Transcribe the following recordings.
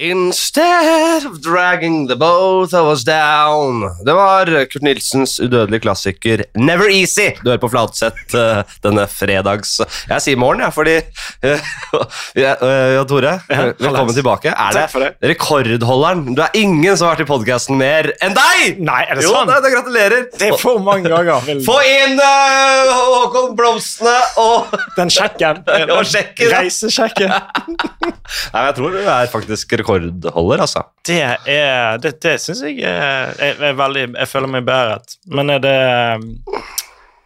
Instead of dragging the both of us down Det var Kurt Nilsens udødelige klassiker Never Easy. Du hører på Flatseth uh, denne fredags Jeg sier morgen, jeg, ja, fordi uh, ja, uh, Tore, ja, velkommen tilbake. Er det, det, rekordholderen? Du er ingen som har vært i podkasten mer enn deg! Nei, er det jo, sant? Det, det, gratulerer. Det er for mange ganger. Vil... Få inn Håkon Blomstene og Den sjekken. og sjekken. Reisesjekken. Nei, jeg tror du er faktisk rekordholder, altså. Det er Det, det syns jeg er, er, er, veldig Jeg føler meg beæret. Men er det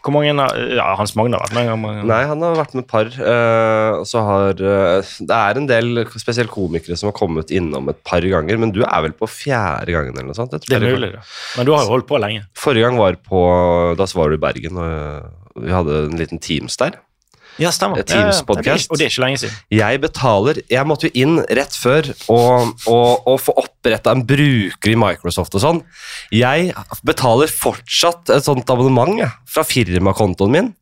hvor mange har, Ja, Hans Magne har vært med? Mange... Nei, han har vært med et par. Uh, så har uh, Det er en del spesielt komikere som har kommet innom et par ganger, men du er vel på fjerde gangen? eller noe sånt? det er mulig, det. Men du har jo holdt på lenge. Forrige gang var på Da var du i Bergen, og vi hadde en liten Teams der. Ja, stemmer. Teams-podkast. Og det er ikke lenge siden. Jeg betaler Jeg måtte jo inn rett før og, og, og få oppretta en bruker i Microsoft og sånn. Jeg betaler fortsatt et sånt abonnement ja, fra firmakontoen min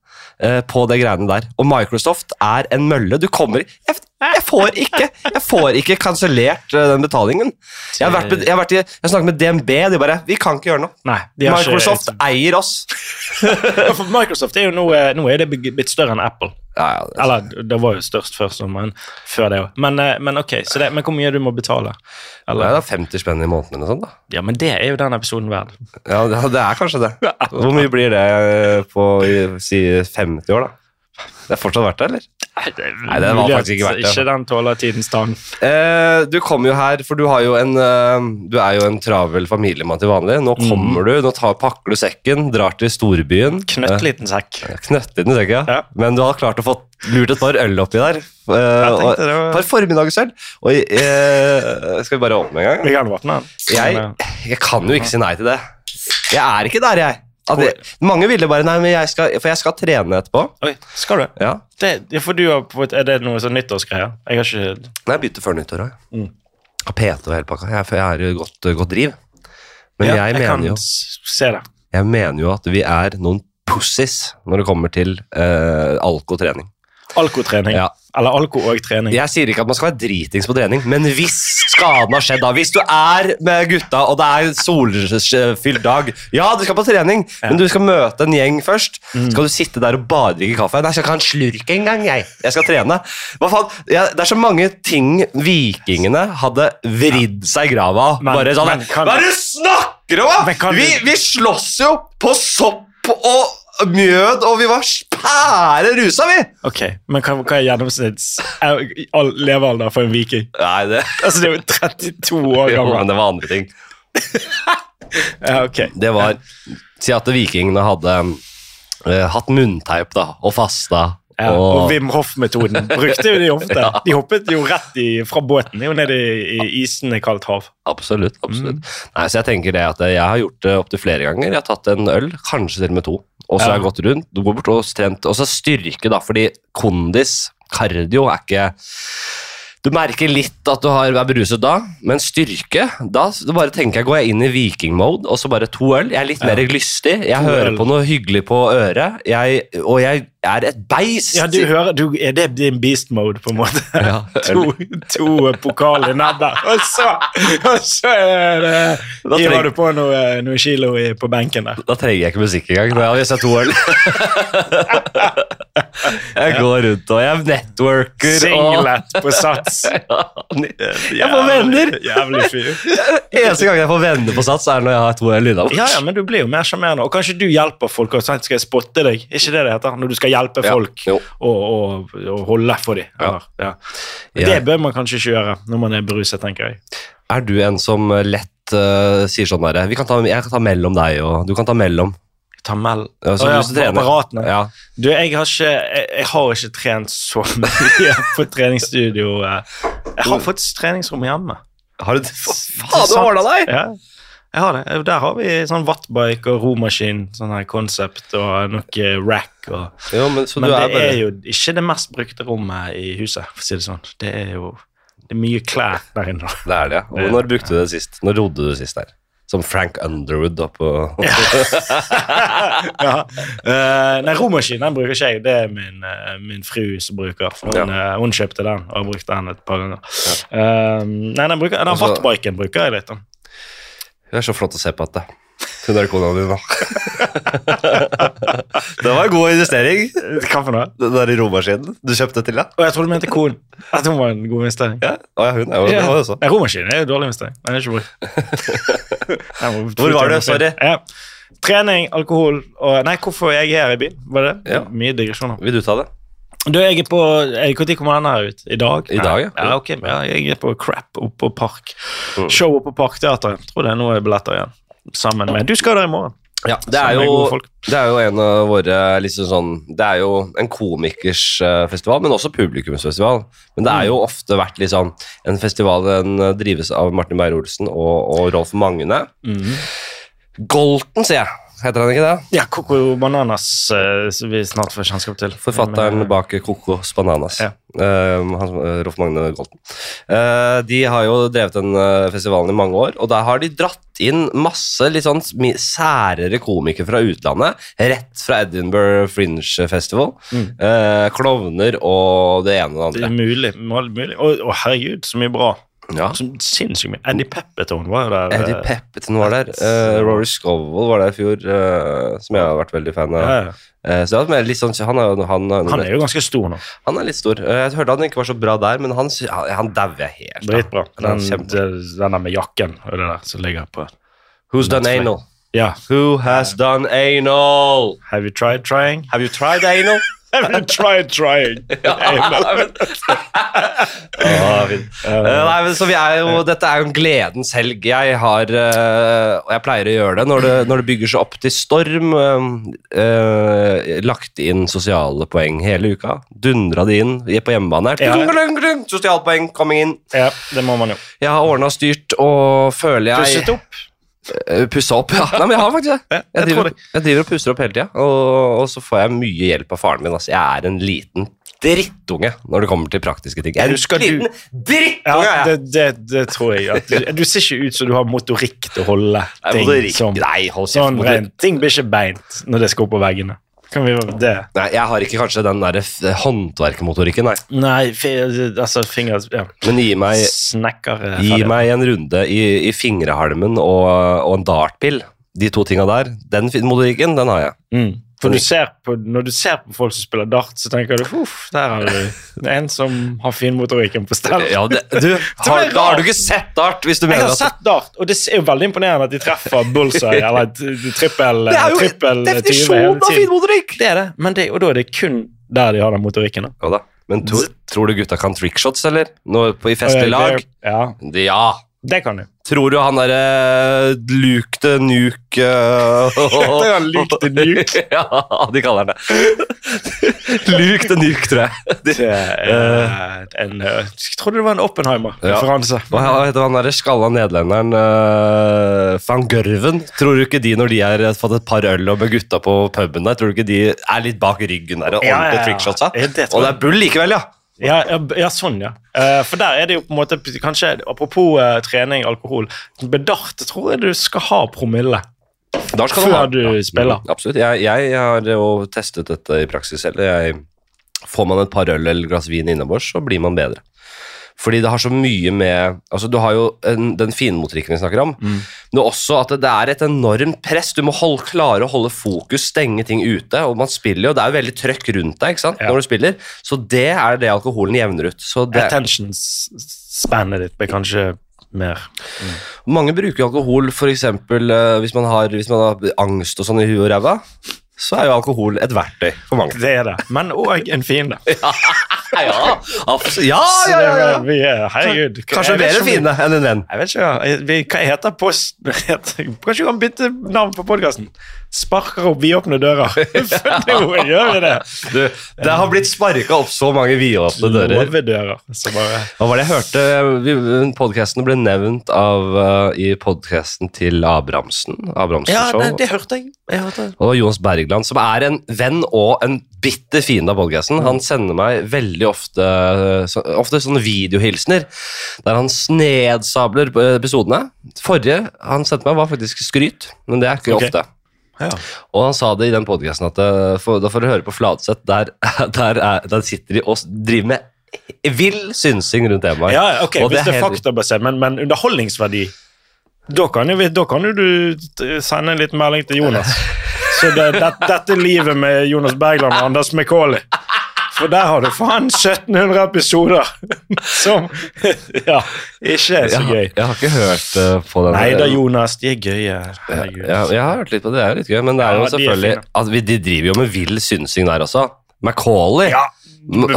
på det greiene der. Og Microsoft er en mølle. Du kommer jeg, jeg får ikke Jeg får ikke kansellert uh, den betalingen. Jeg har, vært, jeg har, vært i, jeg snakket med DNB, de bare Vi kan ikke gjøre noe. Nei, Microsoft ikke, eier oss. Microsoft er jo nå, nå er det blitt større enn Apple. Ja, ja, det Eller det var jo størst først, men før det òg. Men, men, ok, det, men hvor mye du må betale? Eller? Det er 50 spenn i måneden eller sånt, da. Ja, men det er jo den episoden verd. Ja, det er kanskje det. Hvor mye blir det på si 50 år, da? Det er fortsatt verdt det, eller? Nei, det var faktisk ikke verdt det. Ikke den tåler tidens tann. Eh, du kommer jo her, for du, jo en, uh, du er jo en travel familiemann til vanlig. Nå kommer mm. du, nå tar, pakker du sekken, drar til storbyen. Knøttliten sekk. Eh, knøttliten sekk, ja. ja. Men du har klart å få lurt et par øl oppi der. Eh, og, et par formiddagsøl. Og uh, Skal vi bare åpne en gang? Den. Jeg, jeg kan jo ikke si nei til det. Jeg er ikke der, jeg. Det, mange ville bare Nei, men jeg skal, for jeg skal trene etterpå. Oi, skal du? Ja. Det, for du har, er det noe sånn nyttårsgreier? Jeg har ikke Nei, jeg begynte før nyttår òg. Mm. PT og hele pakka. Jeg, jeg er i godt, godt driv. Men ja, jeg, jeg mener jo se det. Jeg mener jo at vi er noen pussies når det kommer til uh, alkotrening. Alkotrening? Ja. Eller alko og trening. Jeg sier ikke at man skal være dritings på trening, men hvis skaden har skjedd da, Hvis du er med gutta, og det er solfylt dag Ja, du skal på trening, ja. men du skal møte en gjeng først. Mm. Skal du sitte der og bare drikke kaffe? Nei, jeg skal ikke ha en slurk engang, jeg. Jeg skal trene. Hva faen? Ja, det er så mange ting vikingene hadde vridd seg i grava av. Bare sånn Hva er det du snakker om?! Vi, vi slåss jo på sopp og mjød, og vi var spære rusa, vi! Ok, Men hva, hva er gjennomsnitts levealder for en viking? Nei, det Altså, Det er jo 32 år gammel. Jo, men det var andre ting. ja, ok. Det var Si at vikingene hadde uh, hatt munnteip da, og fasta. Ja, og, og Wim Hoff-metoden brukte jo de ofte. ja. De hoppet jo rett i, fra båten jo ned i, i isende kaldt hav. Absolutt. absolutt. Mm. Nei, så Jeg tenker det at jeg har gjort det opptil flere ganger. Jeg har tatt en øl, kanskje til og med to og så har jeg gått rundt, du går bort og trent, og så styrke, da, fordi kondis, kardio, er ikke du merker litt at du har, er beruset da, men styrke Da bare tenker jeg, går jeg inn i vikingmode, og så bare to øl. Jeg er litt ja. mer lystig. Jeg to hører øl. på noe hyggelig på øret, jeg, og jeg er et beist. Ja, du hører, du, Er det din beast mode, på en måte? Ja. to, to pokaler nebbet, og så, og så er det Hiver du på noe, noe kilo i, på benken der. Da trenger jeg ikke musikk engang når har har sett to øl. jeg går rundt og jeg er networker. Singlet på sats jeg får venner! Jævlig fyr. Eneste gang jeg får venner på Sats, er når jeg har to lyder. Ja, ja, men du blir jo mer sjarmerende. Og kanskje du hjelper folk. Og skal jeg spotte deg? ikke det det heter? Når du skal hjelpe folk ja, og, og, og, holde for dem. Ja. Det bør man kanskje ikke gjøre når man er beruset, tenker jeg. Er du en som lett uh, sier sånn derre Jeg kan ta mellom deg, og du kan ta mellom. Ta altså, oh, ja, du apparatene. Ja. Du, jeg har, ikke, jeg, jeg har ikke trent så mye på treningsstudio. Jeg har faktisk treningsrom hjemme. Har du det? Faen, du ordna deg! Ja, jeg har det. Der har vi sånn wattbike og romaskin, sånn her konsept og noe rack. Og, jo, men, men det er, bare... er, jo ikke det mest brukte rommet i huset, for å si det sånn. Det er jo det er mye klær der inne. Det er det, ja. Og når brukte du det sist? Når rodde du sist der? Som Frank Underwood da på ja. Uh, nei, romaskin den bruker ikke jeg. Det er min, uh, min fru som bruker. Hun, ja. uh, hun, kjøpte den og har brukt den et par ganger. Ja. nei, den, bruker, den altså, bruker jeg litt. Da. Det er så flott å se på at det hun er kona di, da. det var en god investering. Hva for noe? Den der romaskinen du kjøpte til deg. Og jeg trodde du mente konen. At hun var en god investering. Ja, ja hun er jo ja. det også. Ja, romaskinen er en dårlig investering. Den er ikke brukt. Hvor var du? Sorry. Ja. Trening, alkohol og Nei, hvorfor jeg er her i byen? Var det? Ja. Mye digresjoner. Vil du ta det? Du, jeg er på Når kommer denne her ut? I dag? I dag, ja. ja, ok, ja jeg er på Crap oppe på Park. Mm. Show oppe på Parkteatret. Tror det er noe billetter igjen sammen med Du skal der i morgen. Ja, det er, jo, det er, jo, en av våre liksom sånn Det er jo en komikers uh, festival, men også publikumsfestival. Men det er jo mm. ofte vært liksom en festival den drives av Martin Beyer-Olsen og, og, Rolf Magne. Mm. Golten, sier jeg. Heter han ikke det? Ja, Coco Bananas som vi snart får kjennskap til. Forfatteren bak Cocos Bananas. Ja. Uh, Rolf Magne Golten. Uh, de har jo drevet den festivalen i mange år, og der har de dratt inn masse litt sånn særere komikere fra utlandet. Rett fra Edinburgh Fringe Festival. Mm. Klovner og det ene og det andre. Det er mulig. mulig. Å, herregud, så mye bra. Ja. Som Sinnssykt mye. Eddie Pepperton var der. Eddie eh, Pepperton var der. Uh, Rory Scovel var der i fjor, uh, som jeg har vært veldig fan av. Ja, ja. Uh, så sånn, han, er, han, han, er jo ganske stor nå. Han er litt stor. jeg hørte han ikke var så bra der, men han, han dauer helt. Dritbra. Den, den med jakken og det der som ligger på Who's done anal? Ja. Who has done anal? Have you tried trying? Have you tried anal? I've try trying. ja, Nei, men så vi er jo, Dette er jo en gledens helg. Jeg har, uh, og jeg pleier å gjøre det når det, når det bygger seg opp til storm. Eh, lagt inn sosiale poeng hele uka. Dundra det inn på hjemmebane. Ja. Sosialpoeng coming in. Ja, det må man jo. Jeg har ordna styrt og føler jeg Pusset opp? Eh, pusse opp, ja. Nei, men jeg har faktisk det. Jeg, jeg, driver, jeg driver, og pusser opp hele tida, og, og, så får jeg mye hjelp av faren min. Altså. Jeg er en liten drittunge når det kommer til praktiske ting. Jeg er en liten drittunge! Ja, det, det, det, tror jeg. Du, du, ser ikke ut som du har motorikk til å holde ting Nei, som Nei, hold sånn. Ting blir ikke beint når det skal opp på veggene. Kan vi det? Nei, jeg har ikke kanskje den der håndverkermotorikken, nei. Nei, altså finger... Ja. Men gi meg, Snekker, gi meg en runde i, i fingrehalmen og, og en dartpill. De to tinga der. Den motorikken, den har jeg. Mm. For du på, Når du ser på folk som spiller dart, så tenker du uff, der er det en som har finmotorikken på stell. Ja, det, du, har, da har du ikke sett dart? hvis du mener Jeg har sett dart, og det er jo veldig imponerende at de treffer bullseye eller trippel Det er jo trippel, definisjonen av finmotorikk! Det er det, men det, og da er det kun der de har den motorikken. Ja da. Men to, tror du gutta kan trickshots, eller? Nå, på, I festlig lag? Ja. ja. Det kan du. Tror du han derre uh, Luke the Nuke uh, Heter han Luke the Nuke? ja, de kaller han det. Luke the Nuke, tror jeg. Det er uh, en, jeg trodde det var en Oppenheimer-referanse. Ja. Hva heter han derre skalla nederlenderen uh, van Gørven? Tror du ikke de, når de har fått et par øl og med gutta på puben der, tror du ikke de er litt bak ryggen der og ordentlig ja, ja, trickshotsa? Og det er bull likevel, ja! Ja, ja, sånn, ja. Uh, for der er det jo på en måte kanskje, Apropos uh, trening, alkohol. Bedart tror jeg du skal ha promille før du, ha, du spiller. Ja, absolutt. Jeg, jeg, har jo testet dette i praksis selv. Jeg, får man et par øl eller glass vin innabords, så blir man bedre. Fordi det har så mye med altså Du har jo en, den finmotorikken vi snakker om, mm. men også at det, er et enormt press. Du må holde, klare å holde fokus, stenge ting ute. og man spiller jo, Det er jo veldig trøkk rundt deg ikke sant, ja. når du spiller, så det er det alkoholen jevner ut. Så det, Attention spannet ditt blir kanskje mer. Mm. Mange bruker alkohol f.eks. Uh, eh, hvis, man har, hvis man har angst og sånn i huet og ræva så er jo alkohol et verktøy for mange. Det er det, men òg en fiende. ja, ja, ja, ja, ja, er, herregud. Kanskje mer en fiende enn en venn. Jeg vet ikke, Hva heter post... Kanskje vi kan bytte navn på podkasten? Sparker opp vidåpne dører. For nå gjør vi det. Du, det har blitt sparka opp så mange vidåpne dører. Låvedører. Hva var det jeg hørte? Podkasten ble nevnt av, uh, i podkasten til Abrahamsen. Abrahamsen ja, det, det, hørte jeg. Og det var Jonas Bergland, som er en venn og en bitter fiende av podcasten. Han sender meg veldig ofte, så, ofte sånne videohilsener der han snedsabler episodene. Forrige han sendte meg, var faktisk skryt, men det er ikke okay. ofte. Ja. Og han sa det i den podcasten at eh, for, da får du høre på Fladseth, der, der, er, der sitter de og driver med vill synsing rundt temaet. Ja, ok, Og Hvis det er helt- faktabasert, men, men underholdningsverdi da kan, jo, da kan jo du sende en liten melding til Jonas. Så det, det, dette livet med Jonas Bergland og Anders McCauley For der har du faen 1700 episoder som ja, ikke er så jeg, gøy. har- jeg har ikke hørt eh, på den. Nei da, Jonas, de er gøye. Jeg, jeg, jeg har hørt litt på det, det er jo litt gøy, men det er Ja, jo de er selvfølgelig at De driver jo med vill synsing der også. Macaulay, Ja.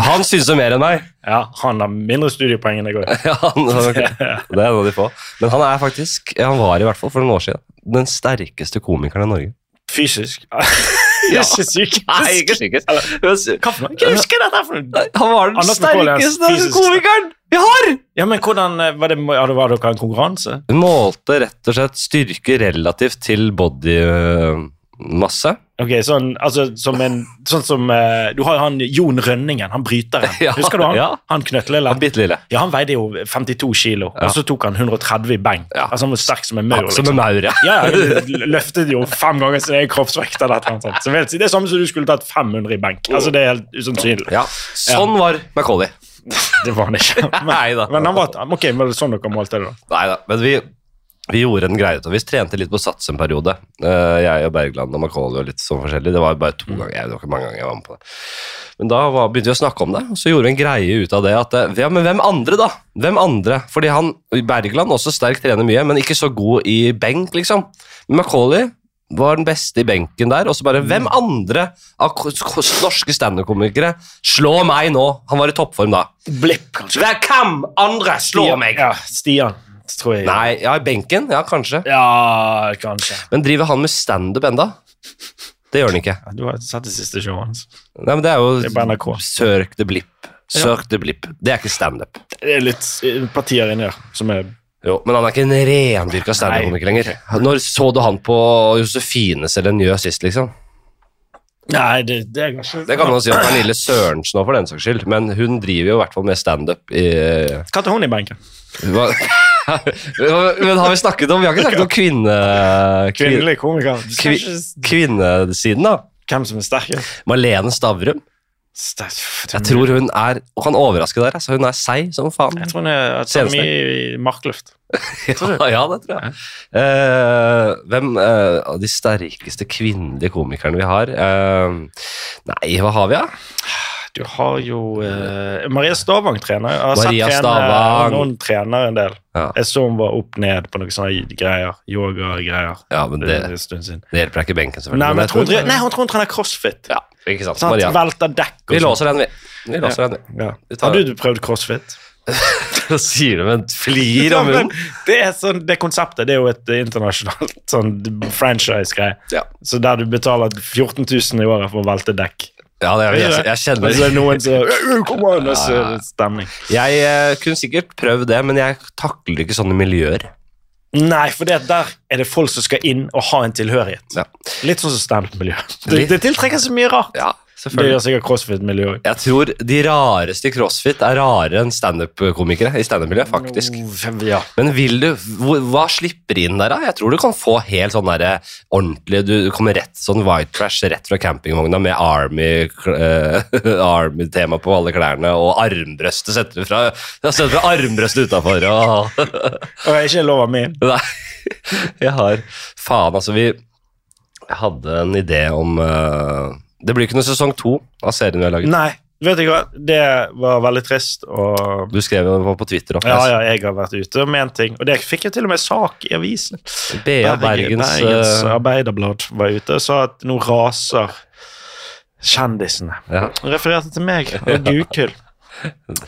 Han synser mer enn meg. Ja, han har mindre studiepoeng enn jeg òg. Ja, han. Det er noe de få. Men han er faktisk, han var i hvert fall for noen år siden, den sterkeste komikeren i Norge. Fysisk. Ja. Ikke psykisk. Nei, ikke sikkert. Hva for noe? Ikke husker dette for noe. Han var den Anders er sterkeste fysisk komikeren vi har! Ja, men hvordan eh, Var det, var det var det en konkurranse? Hun målte rett og slett styrke relativt til bodymasse. Ok, sånn, altså, som en, sånn som uh, Du har jo han Jon Rønningen, han bryteren. Ja, Husker du han? ja. Han knøttlille. Han. Ja, han veide jo 52 kilo, Ja. og så tok han 130 i benk. Ja. Altså, han var sterk som en maur. Som en Liksom. maur, ja. Løftet jo fem ganger sin egen kroppsvekt. Eller annet sånt. Så det er samme som du skulle tatt 500 i benk. Altså, det er helt usannsynlig. ja. Sånn var McCauley. Det var han ikke. Men, Neida. men han var, ok, men det sånn dere målte det, da. Nei da, men vi, vi gjorde en greie ut av Vi trente litt på sats en periode. Eh, jeg og Bergland og Macaulay og litt sånn forskjellig. Det var bare to ganger. Det var ikke mange ganger jeg var med på det. Men da var, begynte vi å snakke om det, og så gjorde vi en greie ut av det. At, eh, ja, men hvem andre, da? Hvem andre? Fordi han, Bergland også sterkt trener mye, men ikke så god i benk, liksom. Men Macaulay var den beste i benken der. Og så bare Hvem andre av norske standup-komikere slår meg nå? Han var i toppform da. Blipp, kanskje. Hvem andre slår meg? Ja, Stian, tror jeg. Nei, ja, i benken? Ja, kanskje. Ja, kanskje. Men driver han med standup enda? Det gjør han ikke. Ja, Du har sett det siste showet hans. Nei, men Det er jo Det er på NRK. Søk the blip. Søk the blip. Det er ikke standup. Det er litt eh, partier inni der som er Jo, Men han er ikke en rendyrka standup-komiker lenger. Når så du han på Josefines eller Njø sist, liksom? Nei, det, det er kanskje Det kan man si om Pernille Sørensen òg, for den saks skyld. Men hun driver jo i hvert fall med standup i Hva tar hun i benken? Men har vi snakket om Vi har ikke snakket om kvinne... Kvinnelige Kvinnelig komiker. Kvi- Kvinnesiden, da. Hvem som er sterkest? Malene Stavrum. Jeg tror hun er Og kan overraske der. Altså, hun er seig som faen. Jeg tror hun er tar mye markluft. ja, ja, det tror jeg. Uh, hvem eh, av de sterkeste kvinnelige komikerne vi har? Uh, nei, hva har vi, da? Du har jo eh, Maria Stavang trener. Jeg har Maria sett trene, Noen trener en del. Ja. Jeg så hun var opp ned på noen sånne greier. Yoga-greier. Ja, men Det det, stund siden. det hjelper ikke benken, selvfølgelig. Nei, men jeg tror, hun nei, hun tror hun trener crossfit. Ja, ikke sant. Sånn, Maria. Velter dekk og Vi sånn. låser den, vi. Vi låser den, vi. Ja. Vi tar Har du prøvd crossfit? Da sier du med en flir av munnen? det, er sånn, det konseptet det er jo et eh, internasjonalt sånn franchise-greie. Ja. Så der du betaler 14 000 i året for å velte dekk. Ja, det er, jeg, jeg Og det. er noen som Kom an, stemning. Jeg eh, kunne sikkert prøvd det, men jeg takler ikke sånne miljøer. Nei, for det, der er det folk som skal inn og ha en tilhørighet. Ja. Litt sånn som standup-miljø. Det, det tiltrekker så mye rart. Ja, Det gjør sikkert crossfit-miljøet òg. Jeg tror de rareste i crossfit er rarere enn standup-komikere i standup-miljøet, faktisk. Ja. Men vil du, hva slipper inn der, da? Jeg tror du kan få helt sånn derre ordentlig Du kommer rett sånn white trash rett fra campingvogna med Army, uh, army-tema på alle klærne, og armbrøstet setter du fra Setter du armbrøstet utafor og Og jeg er ikke lov av min. Nei, jeg har Faen, altså, vi hadde en idé om eh, Det blir ikke noe sesong to av serien vi har laget. Nei, vet du hva? Det var veldig trist. Og Du skrev jo på Twitter også. ja, ja, jeg har vært ute og ment ting. Og det fikk jeg til og med sak i avisen. BA Bergens, Bergens eh, Arbeiderblad var ute og sa at nå raser kjendisene. ja. Refererte til meg og Gukild.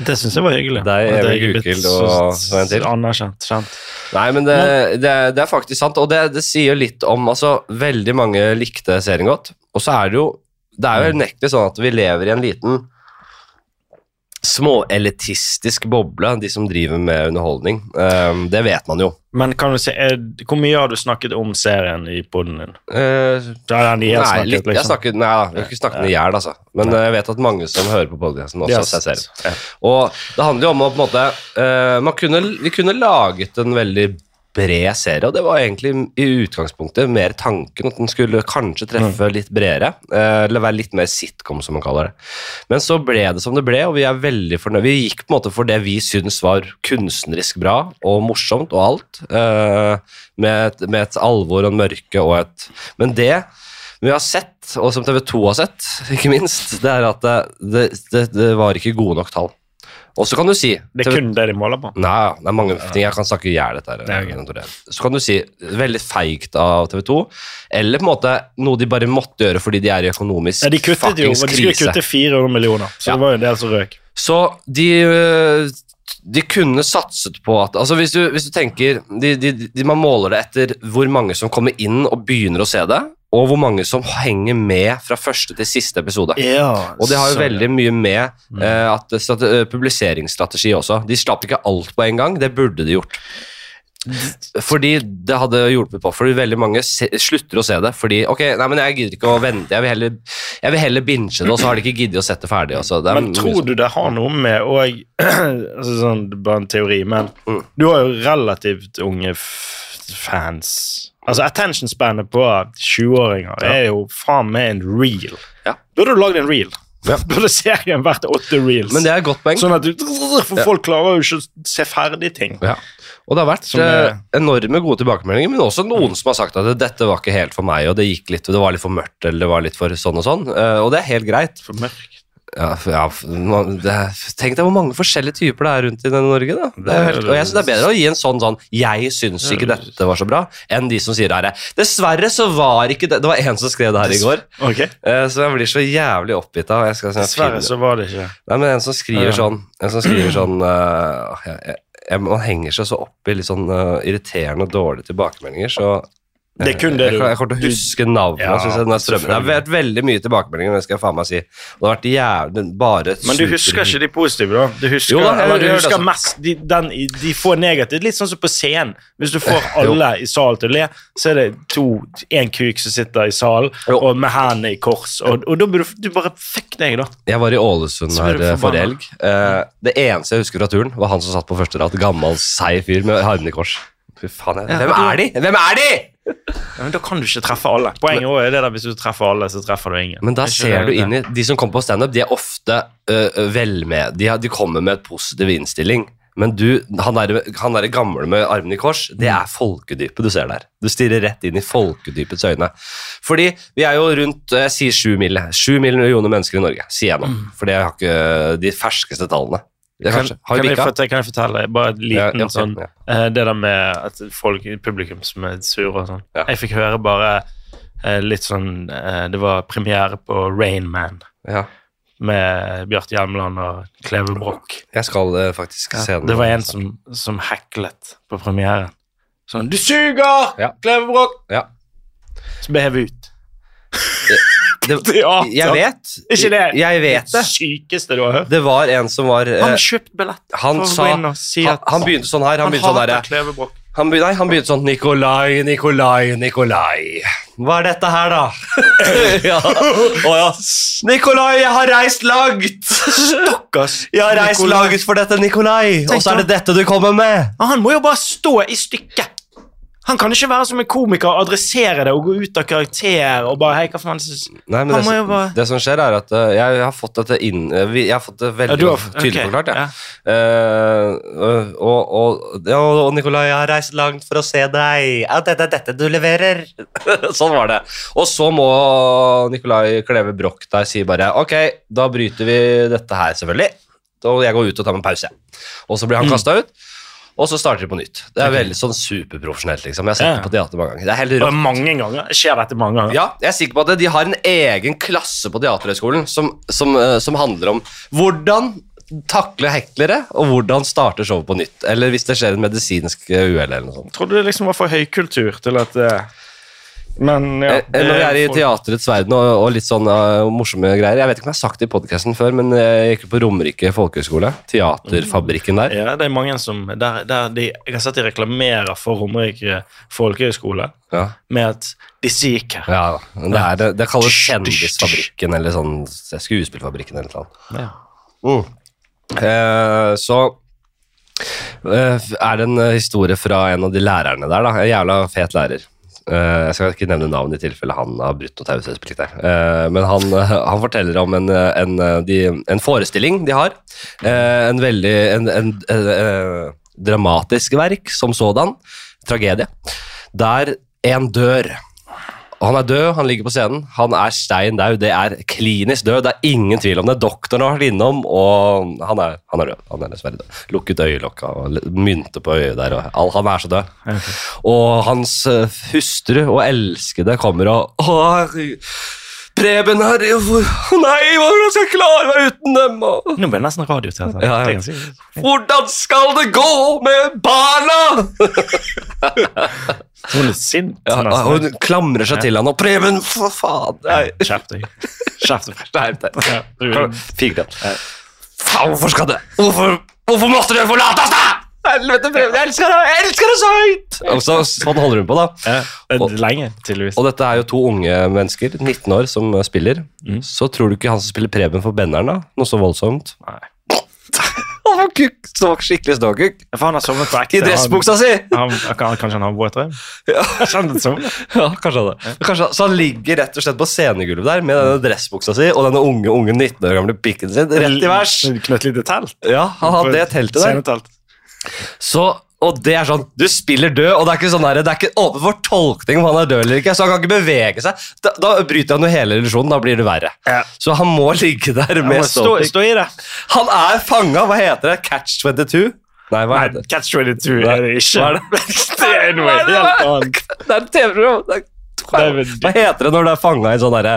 Det syns jeg var hyggelig. Deg, blitt Gukild og en til. Anerkjent. kjent. Nei, men det, det, det er faktisk sant, og det, det sier litt om altså, Veldig mange likte serien godt, og så er det jo Det er jo unektelig sånn at vi lever i en liten småelitistisk boble, de som driver med underholdning. Um, det vet man jo. Men kan du si, er, hvor mye har du snakket om serien i poden din? Uh, nei, litt, liksom. jeg snakket, nei da, jeg har ikke snakket den i hjel, altså. Men nei. jeg vet at mange som hører på podkasten, også yes. ser serien. Og det handler jo om å på en måte uh, kunne, Vi kunne laget en veldig bred serie, og det var egentlig i utgangspunktet mer tanken at den skulle kanskje treffe mm. litt bredere, eh, eller være litt mer sitcom, som man kaller det. Men så ble det som det ble, og vi er veldig fornøyd. Vi gikk på en måte for det vi syns var kunstnerisk bra og morsomt og alt, eh, med et, med et alvor og en mørke og et Men det vi har sett, og som TV2 har sett, ikke minst, det er at det, det, det var ikke gode nok tall. Og så kan du si Det er kun det de måler på? Nei, det er mange ting. Jeg kan snakke i hjel dette. her. Så kan du si veldig feigt av TV 2, eller på en måte noe de bare måtte gjøre fordi de er i økonomisk ja, de kuttet jo, De skulle kutte 400 millioner, så ja. det var jo en del som røk. Så de de kunne satset på at altså Hvis du, hvis du tenker de, de, de, Man måler det etter hvor mange som kommer inn og begynner å se det, og hvor mange som henger med fra første til siste episode. Ja, og det har jo veldig mye med mm. eh, at eh, publiseringsstrategi også. De slapp ikke alt på en gang, det burde de gjort. Fordi det hadde hjulpet på, fordi veldig mange se, slutter å se det. Fordi ok, nei, men jeg gidder ikke å vente, jeg vil heller, jeg vil heller binge det, og så har de ikke giddet å sette ferdig. Også. Det men tror du det har noe med og, altså sånn, Bare en teori, men mm. du har jo relativt unge fans Altså, Attention-spannet på 20-åringer ja. er jo faen meg en reel. Ja. Burde du lagd en reel? Ja. Burde serien vært åtte reels? Men det er et godt poeng. Sånn at du, For folk klarer jo ikke å se ferdig ting. Ja. Og det har vært er, eh, enorme gode tilbakemeldinger, men også noen mm. som har sagt at dette var ikke helt for meg, og det gikk litt, det var litt for mørkt, eller det var litt for sånn og sånn. Uh, og det er helt greit. For mørkt. Ja, ja det, Tenk deg hvor mange forskjellige typer det er rundt i Norge. da. Det helt, og jeg synes det er bedre å gi en sånn sånn 'jeg syns ikke dette var så bra', enn de som sier det her. Dessverre så var ikke det Det var en som skrev det her i går, okay. uh, så jeg blir så jævlig oppgitt av jeg skal, sånn, Dessverre så var det ikke Nei, men en som skriver sånn En som skriver sånn uh, jeg, jeg, Man henger seg så opp i litt sånn uh, irriterende og dårlige tilbakemeldinger, så det er kun det du Jeg kommer til å huske navnet. Ja, jeg, det har vært veldig mye tilbakemeldinger, det skal jeg faen meg si. Det har vært jævlig, bare Men du husker ikke de positive, da? Du husker, jo, da, jeg, du husker altså. mest de, den, de får negativt. Litt sånn som på scenen. Hvis du får alle i salen til å le, så er det to, én kuk som sitter i salen og med hendene i kors. Og, og da burde du, bare Fuck deg, da. Jeg var i Ålesund her eh, forrige helg. Uh, det eneste jeg husker fra turen, var han som satt på første rad. Gammel, seig fyr med hendene i kors. Fy faen, jeg. Hvem er de? Hvem er de?! Ja, men Da kan du ikke treffe alle. Poenget men, er det der, hvis du treffer alle, så treffer du ingen. Men da ser du inn i De som kommer på standup, de er ofte uh, vel med. De, de, kommer med et positiv innstilling. Men du, han derre han der gamle med armene i kors, det er folkedypet du ser der. Du stirrer rett inn i folkedypets øyne. Fordi vi er jo rundt jeg sier sju millioner mennesker i Norge, sier jeg nå. Mm. For det har ikke de ferskeste tallene. Kan, kan, jeg fortelle, kan, jeg fortelle, bare en liten ja, sånn ja. Uh, Det der med at folk, publikum som er sure og sånn. Ja. Jeg fikk høre bare uh, litt sånn uh, Det var premiere på Rain Man. Med Bjarte Hjelmeland og Kleve Broch. Jeg skal faktisk se den. Det var en som, som heklet på premieren. Sånn 'Du suger! Kleve Broch!' Så ble jeg ut. Det, jeg vet. Ikke det jeg vet det. sykeste du har hørt? Det var en som var Han kjøpte kjøpt billett. Han, sa, si han, han, begynte sånn her. Han, han begynte sånn der, han, nei, han begynte sånn Nikolai, Nikolai, Nikolai. Hva er dette her, da? ja. Oh, ja. Nikolai, jeg har reist langt! Stakkars. Jeg har reist Nikolai. langt for dette, Nikolai. Og så er det dette du kommer med. Han må jo bare stå i stykket. Han kan ikke være som en komiker og adressere det og gå ut av karakter og bare hei, hva faen Nei, men det, bare... det, som skjer, er at uh, jeg har fått dette inn uh, Jeg har fått det veldig ja, har, tydelig okay, forklart, ja. ja. Uh, og, og, og, Nikolai, jeg har reist langt for å se deg. Ja, dette er dette du leverer. sånn var det. Og så må Nikolai Kleve Broch der si bare ok, da bryter vi dette her, selvfølgelig. Og jeg går ut og tar meg en pause. Og så blir han mm. kasta ut. Og så starter de på nytt. Det er veldig sånn superprofesjonelt. liksom. Jeg har sett ja. det på teater mange ganger. Det er helt rått. Mange ganger? Skjer dette mange ganger? Ja, jeg er sikker på at De har en egen klasse på Teaterhøgskolen som, som, uh, som handler om hvordan takle heklere, og hvordan starte showet på nytt. Eller hvis det skjer en medisinsk uhell eller noe sånt. Tror du det liksom var for høykultur til at uh Men ja, det, Når vi er i teaterets verden og, og litt sånn uh, morsomme greier Jeg vet ikke om jeg har sagt det i podkasten før, men jeg gikk på Romerike folkehøgskole. Teaterfabrikken der. Ja, det er mange som der, der de, Jeg har sett de reklamerer for Romerike folkehøgskole Ja. med at disse gikk her. Ja, det, er, det, det kalles Kjendisfabrikken eller sånn Skuespillfabrikken eller noe. sånt. Ja. Mm. Uh, så eh, er det en eh, historie fra en av de lærerne der. da, En jævla fet lærer. Eh, jeg skal ikke nevne navn i tilfelle han har brutt noe taushetsplikt der. Eh, men han, han forteller om en, eh, en, en forestilling de har. En veldig en, dramatisk verk som sådan. Tragedie. Der en dør. Og han er død, han ligger på scenen. Han er stein daud. Det er klinisk død. Det er ingen tvil om det. Doktoren har vært innom, og han er, han er død. Han er dessverre død. Lukket øyelokka og mynte på øyet der. Og han er så død. Og hans eh, hustru og elskede kommer og Åh, Preben her Nei, hvordan skal jeg klare meg uten dem? Og, Nå ble det nesten radioteater. Ja, ja. Si. hvordan skal det gå med barna? Hun er sint. Ja, hun klamrer seg til han og Preben, for faen! Skjerp deg. Skjerp deg. Ja, du- Faen, hvorfor skal det Hvorfor, hvorfor måtte dere forlate oss, da? Helvete, Preben, jeg elsker deg! Jeg elsker deg så høyt! Og så, sånn holder hun på, da. Ja, Og- lenge, tydeligvis. Og dette er jo to unge mennesker, 19 år, som uh, spiller. Mm. Så tror du ikke han som spiller Preben for Benneren, da? Noe så voldsomt? Nei. Han var kukk, skikkelig ståkukk. Ja, For han har sovnet på ekte. I dressbuksa si! Han, han, kan- kanskje han har våtdrøm? Ja. Ja, kanskje han det. Kanskje, så han ligger rett og slett på scenegulvet der med denne dressbuksa si og denne unge, unge 19 år gamle pikken sin rett i vers. Knøttlite telt. Ja, han hadde det teltet der. Scenetelt. Så, og det er sånn, Du spiller død, og det er ikke sånn der, det er ikke åpen for tolkning om han er død eller ikke. Så han kan ikke bevege seg. Da, da bryter han jo hele illusjonen. Da blir det verre. Ja. Så han må ligge der med stå, stå i det. Han er fanga. Hva heter det? Catch 22? Nei, hva heter det? Catch 22 Hva- er det ikke. hva er det? det er noe helt annet. Det er et TV-program. Hva heter det når du er fanga i en sånn derre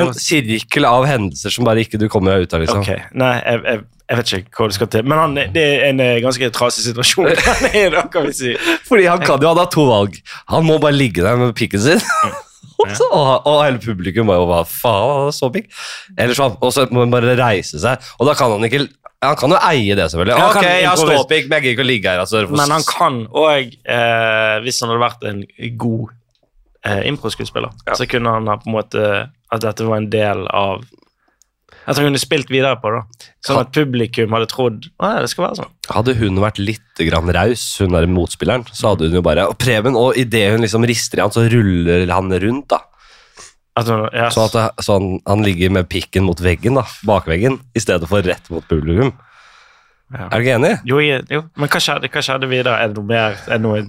en, sirkel av hendelser som bare ikke du kommer deg ut av, liksom. Ok, Nei, jeg, jeg, jeg vet ikke hva det skal til. Men han, det er en eh, ganske trasig situasjon. Han er det, kan vi si. Fordi han kan jo ha to valg. Han må bare ligge der med pikken sin. og, så, og, og hele publikum bare Hva faen, så pikk? Eller så, og så må han bare reise seg. Og da kan han ikke Han kan jo eie det, selvfølgelig. Ja, ok, jeg har ståpikk, men jeg gidder ikke å ligge her. Altså, Men han kan òg, eh, hvis han hadde vært en god eh, improskuespiller, Ja. så kunne han ha på en måte At dette var en del av At hun kunne spilt videre på det. Sånn at publikum hadde trodd Nei, det skal være sånn. Hadde hun vært litt grann raus, hun der motspilleren, så hadde hun jo bare Og Preben, og idet hun liksom rister i han, så ruller han rundt, da. Hun, ja, Sånn at det, så han, han ligger med pikken mot veggen, da. Bakveggen, i stedet for rett mot publikum. Ja. Er du ikke enig? Jo, jo, men hva skjedde, hva skjedde videre? Er det noe mer? Er det noe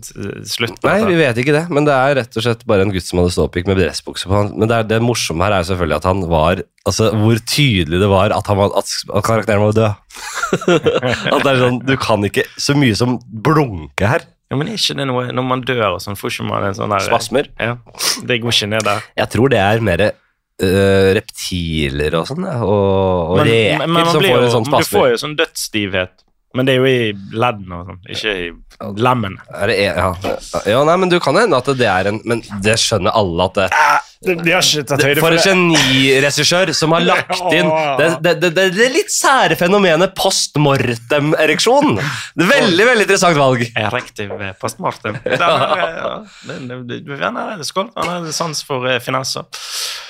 slutt? Nei, vi vet ikke det, men det er rett og slett bare en gutt som hadde ståpikk med dressbukse på. Han. Men det, er, det morsomme her er selvfølgelig at han var Altså, hvor tydelig det var at, han var, at, at karakteren var død. at det er sånn, Du kan ikke så mye som blunke her. Ja, men er ikke det noe Når man dør og sånn, får ikke man en sånn der Spasmer. Ja, Det går ikke ned der. Jeg tror det er mer øh, reptiler og sånn, og, og Men- reker men men som får en sånn men Du får jo sånn dødsstivhet. Men det er jo i leddene og sånn, ikke i lemmene. Er ja. ja, nei, men du kan hende at det er en Men det skjønner alle at det De, de har ikke tatt høyde For for en geniregissør som har lagt inn det, det, det, det, litt sære fenomenet post mortem-ereksjon. Er Veldig veldig interessant valg. Erektiv post postmortem. Den er, ja, den- den- den- er skål. Han har sans for finanser finesser.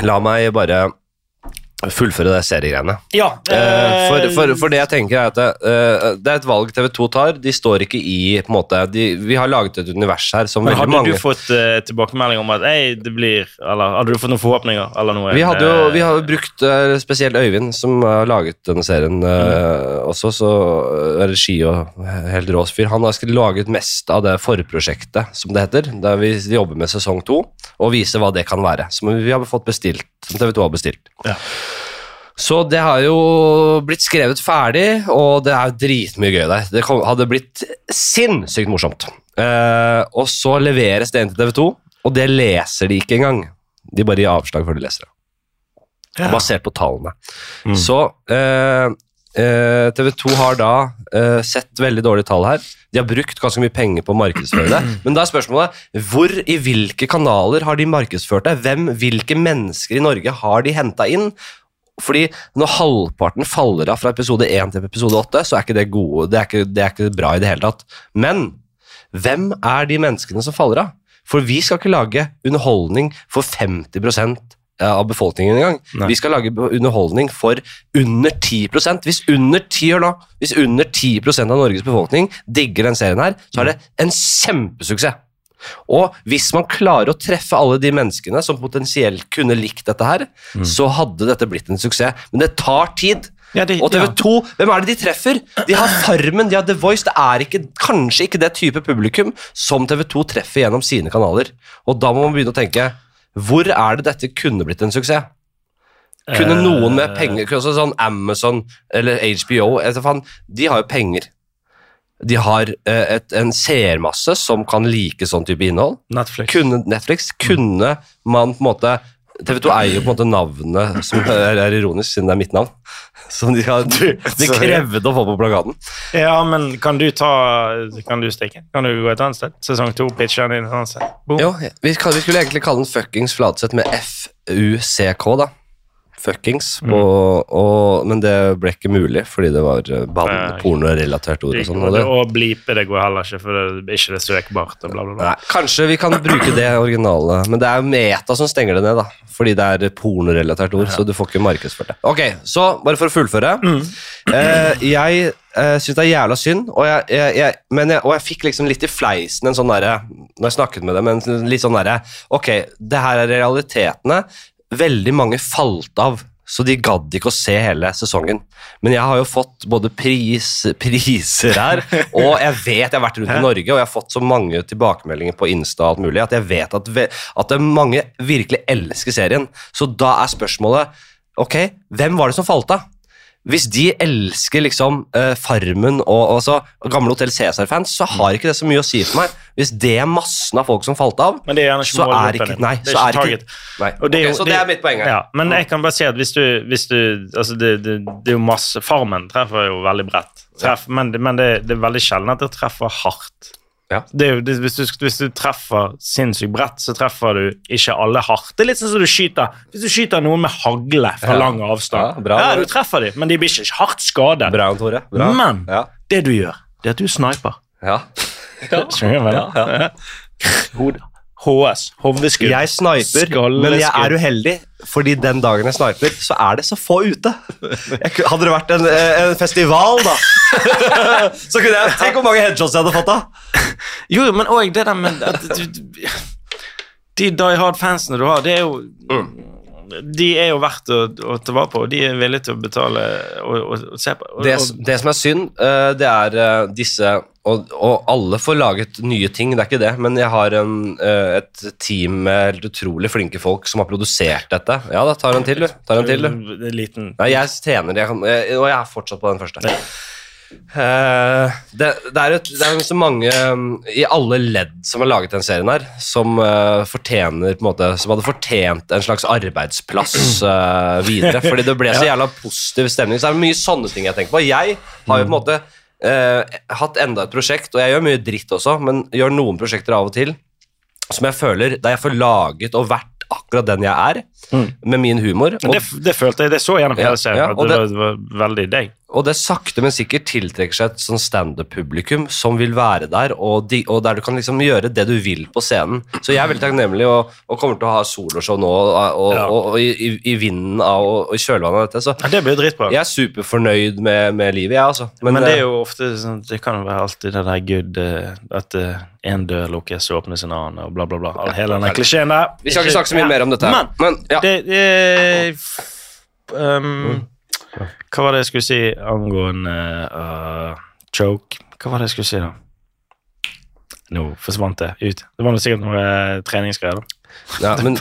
La meg bare fullføre det seriegreiene. Ja, Eh, for, for, for det jeg tenker er at det, eh, det er et valg TV2 tar. De står ikke i på en måte, de, Vi har laget et univers her som Men veldig hadde du fått uh, tilbakemelding om at Ei, det blir Eller hadde du fått noen forhåpninger? Eller noe? Vi hadde jo eh, vi hadde brukt uh, spesielt Øyvind, som har laget denne serien eh, også, så eh, regi og helt rå fyr. Han har laget mest av det forprosjektet, som det heter, der vi jobber med sesong to, og viser hva det kan være. Som vi har fått bestilt, som TV2 har bestilt. Ja. Så det har jo blitt skrevet ferdig, og det er jo dritmye gøy der. Det hadde blitt sinnssykt morsomt. Eh, og så leveres det inn til TV2, og det leser de ikke engang. De bare gir avslag før de leser det ja. basert på tallene. Mm. Så eh, eh, TV 2 har da eh, sett veldig dårlige tall her. De har brukt ganske mye penger på å markedsføre det. Men da er spørsmålet hvor i hvilke kanaler har de markedsført det? Hvem, hvilke mennesker i Norge har de henta inn? Fordi når halvparten faller av fra episode 1 til episode 8, så er ikke det gode, det er ikke, det er ikke bra i det hele tatt. Men hvem er de menneskene som faller av? For vi skal ikke lage underholdning for 50% av befolkningen engang. Vi skal lage underholdning for under 10% Hvis under 10 år nå, hvis under 10% av Norges befolkning digger den serien her, så er det en kjempesuksess. Og hvis man klarer å treffe alle de menneskene som potensielt kunne likt dette her, mm. så hadde dette blitt en suksess. Men det tar tid. Ja, det, og TV2, ja. hvem er det de treffer? De har Farmen, de har The Voice. Det er ikke, kanskje ikke det type publikum som TV2 treffer gjennom sine kanaler. Og da må man begynne å tenke hvor er det dette kunne blitt en suksess? Kunne noen med penger også sånn Amazon eller HBO fan, De har jo penger. De har uh, et, en seermasse som kan like sånn type innhold. Netflix. Kunne, Netflix. Kunne man på en måte TV 2 eier jo på en måte navnet, som er, er ironisk siden det er mitt navn. Som de, har, de krevde å få på plakaten. Ja, men kan du ta Kan du stikke? Kan du gå et annet sted? Sesong to, pitcher den inn et annet sted. Jo, vi, vi, skulle egentlig kalle den Fuckings Fladseth med FUCK, da fuckings, mm. og, og, men det ble ikke mulig fordi det var eh, pornorelatert ord. og sånn. Og, og blipe det går heller ikke, for det er ikke det søkbart. Bla, bla, bla. Nei, kanskje vi kan bruke det originale, men det er Meta som stenger det ned, da. Fordi det er pornorelatert ord, ja. så du får ikke markedsført det. Ok, så bare for å fullføre. Mm. Eh, jeg eh, syns det er jævla synd, og jeg, jeg, jeg, jeg, og jeg fikk liksom litt i fleisen en sånn derre Når jeg snakket med dem, en litt sånn derre Ok, det her er realitetene veldig mange falt av, så de gadd ikke å se hele sesongen. Men jeg har jo fått både pris, priser her, og jeg vet jeg har vært rundt i Norge, og jeg har fått så mange tilbakemeldinger på Insta og alt mulig, at jeg vet at, at mange virkelig elsker serien. Så da er spørsmålet ok, hvem var det som falt av? Hvis de elsker liksom uh, Farmen og, og så, gamle Hotell Cæsar-fans, så har ikke det så mye å si for meg. Hvis det er massen av folk som falt av, men det ikke så er ikke Nei, det er så ikke, nei. Det okay, så det, det, er mitt poeng her. Ja, men jeg kan bare si at hvis du, hvis du altså det, det, det, er jo masse Farmen treffer jo veldig bredt, Treff, men, men det, er veldig sjelden at det treffer hardt. Ja. Jo, det, hvis, du, hvis, du, treffer sinnssykt bredt, så treffer du ikke alle hardt. Det er litt sånn som du skyter Hvis du skyter noen med hagle fra ja. lang avstand. Ja, bra, ja, Du treffer dem, men de blir ikke hardt skadet. Bra, Tore. Bra. Men det du gjør, det er at du sniper. Ja. Skjønner du hva ja, Hodet. HS. Hovdeskudd. Jeg sniper, men jeg er uheldig, fordi den dagen jeg sniper, så er det så få ute. Jeg, hadde det vært en, en festival, da, så kunne jeg Tenk hvor mange headshots jeg hadde fått da! Jo, men òg det der med at du, De Die Hard-fansene du har, det er jo mm. De er jo verdt å, å, ta vare på, og de er villige til å betale og, og, og se på. Og, det, det, som er synd, uh, det er uh, disse og, og, alle får laget nye ting, det er ikke det, men jeg har en, uh, et team med helt utrolig flinke folk som har produsert dette. Ja da, tar en til, du. Tar en til, du. Liten. Nei, jeg tjener det, og jeg er fortsatt på den første. Uh, det, det, er et, det, er så mange um, i alle ledd som har laget den serien her, som uh, fortjener på en måte, Som hadde fortjent en slags arbeidsplass uh, videre. Fordi det ble så jævla positiv stemning. Så det er mye sånne ting jeg tenker på. Jeg har jo på en måte eh, hatt enda et prosjekt, og jeg gjør mye dritt også, men gjør noen prosjekter av og til som jeg føler Der jeg får laget og vært akkurat den jeg er, mm. med min humor. Og, det, det, følte jeg, det så gjennom hele serien. Ja, ja, det, det, var veldig deg. Og det sakte, men sikkert tiltrekker seg et sånn standup-publikum som vil være der, og, de, og, der du kan liksom gjøre det du vil på scenen. Så jeg er veldig takknemlig og, og kommer til å ha soloshow nå og, ja. og i, i, vinden av og i kjølvannet av dette. Så ja, det blir dritbra. jeg er superfornøyd med, med livet, jeg, altså. Men, men, det er eh, jo ofte sånn, det kan jo være alltid det der good uh, at én uh, dør lukkes og åpnes en annen, og bla, bla, bla. Hele den klisjeen der. Vi skal ikke snakke så mye mer om dette. Men, men ja. det, det um, hva var det jeg skulle si angående uh, choke? Hva var det jeg skulle si, da? Nå forsvant det ut. Det var noe sikkert noe uh, treningsgreier. da. Ja, men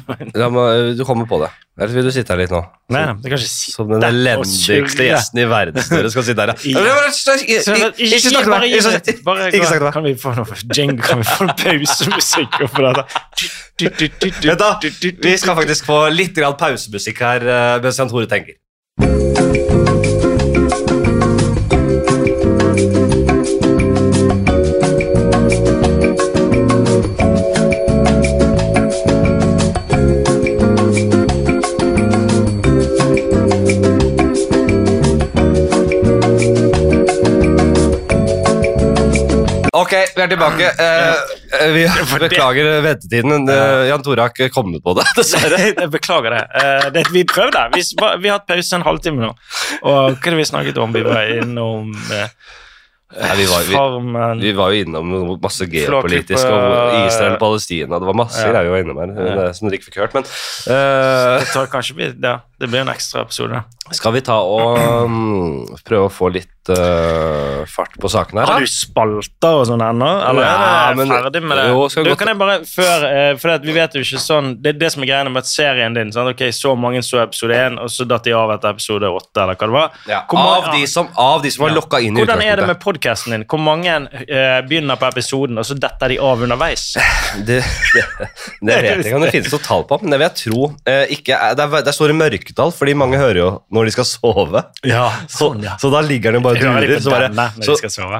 må, du kommer på det. Eller vil du sitte her litt nå? Nei, det kan ikke si Som den elendigste gjesten i verden dere skal sitte her, ja. Ikke snakk til meg! Ikke snakk. Kan vi få noe jingle? Kan vi få noe pausemusikk dette? Vent, da. Vi skal faktisk få litt pausemusikk her eh, mens Jan Tore tenker. Ok, vi er tilbake. Eh, vi beklager ventetiden. Eh, Jan har kom kommet på det, dessverre. Beklager det. Eh, det vi prøvde. Vi, vi har hatt pause en halvtime nå. Og hva er det vi snakket om? Vi var innom eh, Nei, vi, var, vi, vi var jo innom masse geopolitisk og Israel og Palestina. Det var masse Ja. greier vi var innom her det som dere ikke fikk hørt. Men uh, Det tar kanskje vi, ja, det blir en ekstra episode. skal vi ta og um, prøve å få litt uh, fart på sakene her? Har du spalter og sånn ennå? Eller Ja, er du ferdig med det? jo, du, kan jeg bare før, eh, for vi vet jo ikke sånn Det er det som er greia med at serien din. Sant? Ok, Så mange så episode 1, og så datt de av etter episode 8, eller hva det var. Ja, mange- av, de som, av de som var Ja. lokka inn i Hvordan er det med podkasten din? Hvor mange uh, begynner på episoden, og så detter de av underveis? Det, det, det vet jeg ikke om det finnes noe tall på, men det vil jeg tro. Uh, ikke, det, er, det er store mørketall, fordi mange hører jo når de skal sove. Ja, sånn Så, så da ligger den jo bare og durer. Så bare, så,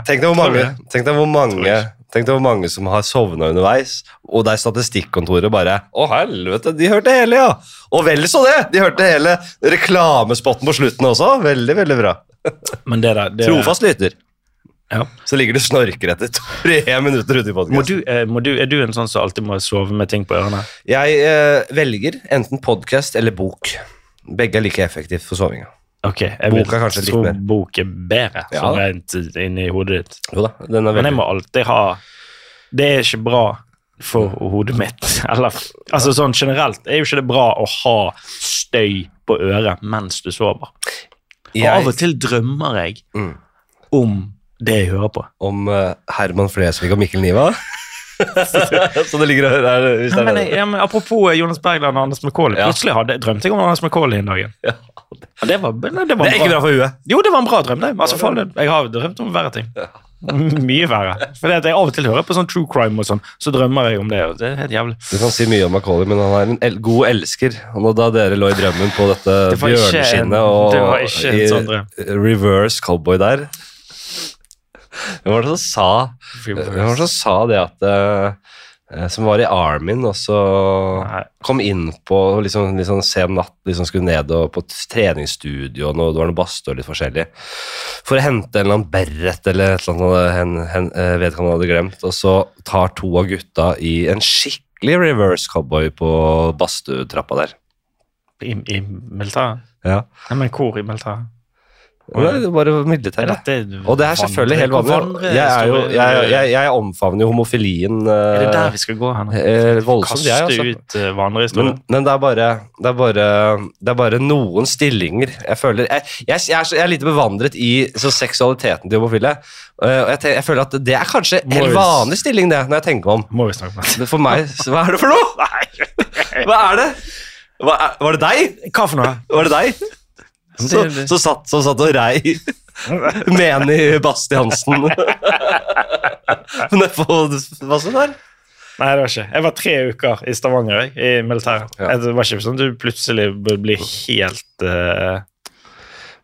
tenk deg hvor mange, tenk deg hvor mange Tenk deg hvor mange som har sovna underveis, og der statistikkontoret bare Å, helvete, de hørte hele, ja! Og vel så det! De hørte hele reklamespotten på slutten også. Veldig, veldig bra. Men det der det, Trofast lytter. Ja. Så ligger du snorker etter tre minutter ute i podkasten. du, eh, er du en sånn som alltid må sove med ting på ørene? Jeg eh, velger enten podkast eller bok. Begge er like effektivt for sovinga. Ok, jeg vil tro kanskje litt tror mer. bok er bedre, Ja. sånn rent inni hodet ditt. Jo da, den er Men jeg må alltid ha Det er ikke bra for hodet mitt. Eller altså sånn generelt er jo ikke det bra å ha støy på øret mens du sover. Og Jeg- av og til drømmer jeg Mm. om det jeg hører på. Om eh, Herman Flesvig og Mikkel Niva. Så det ligger der. Hvis det er det. ja, men Apropos eh, Jonas Bergland og Anders McCauley. Ja. Plutselig hadde, drømte jeg om Anders McCauley en dag. Ja. Ja, det, var, det, var det er ikke bra for huet. Jo, det var en bra drøm. det. Altså, for, jeg har drømt om verre ting. Mye verre. For jeg av og til hører på sånn true crime, og sånn, så drømmer jeg om det. og det er helt jævlig. Du kan si mye om Macauley, men han er en el god elsker. Og da dere lå i drømmen på dette Det bjørneskinnet og det var ikke en i sånn drøm. reverse cowboy der Hvem var det som sa var det som sa det at uh, Som var i Armin, og så Nei. kom inn på liksom, liksom sen natt, liksom skulle ned og på treningsstudio, og det var noe badstue og litt forskjellig, for å hente en eller annen beret eller et eller annet hen, hen, eh, vedkommende hadde glemt, og så tar to av gutta i en skikkelig reverse cowboy på badstuetrappa der. I, i Melta? Ja. Nei, men hvor i militæret? Det bare midlertidig. militæret. Og det er selvfølgelig helt vanlig. Jeg, er jo, jeg, jeg, jeg omfavner jo homofilien Er det eh, der vi skal gå hen? eh, voldsomt, Kaste jeg, altså. ut uh, vandrehistorier? Men, men det, er bare, det, er bare, det er bare noen stillinger jeg føler Jeg, jeg, jeg, er, så, jeg er lite bevandret i så seksualiteten til homofile. eh, Og jeg, jeg føler at det er kanskje en helt vanlig stilling, det, når jeg tenker meg om. Må vi snakke med. For meg så Hva er det for noe? Hva er det? Hva var det deg? Hva for noe? Var det deg? Så, så, satt, så satt og rei menig Bastiansen nedpå Hva som der? Nei, det var ikke. Jeg var tre uker i Stavanger jeg, i militæret. Ja. Det var ikke sånn at du plutselig blir bli helt uh...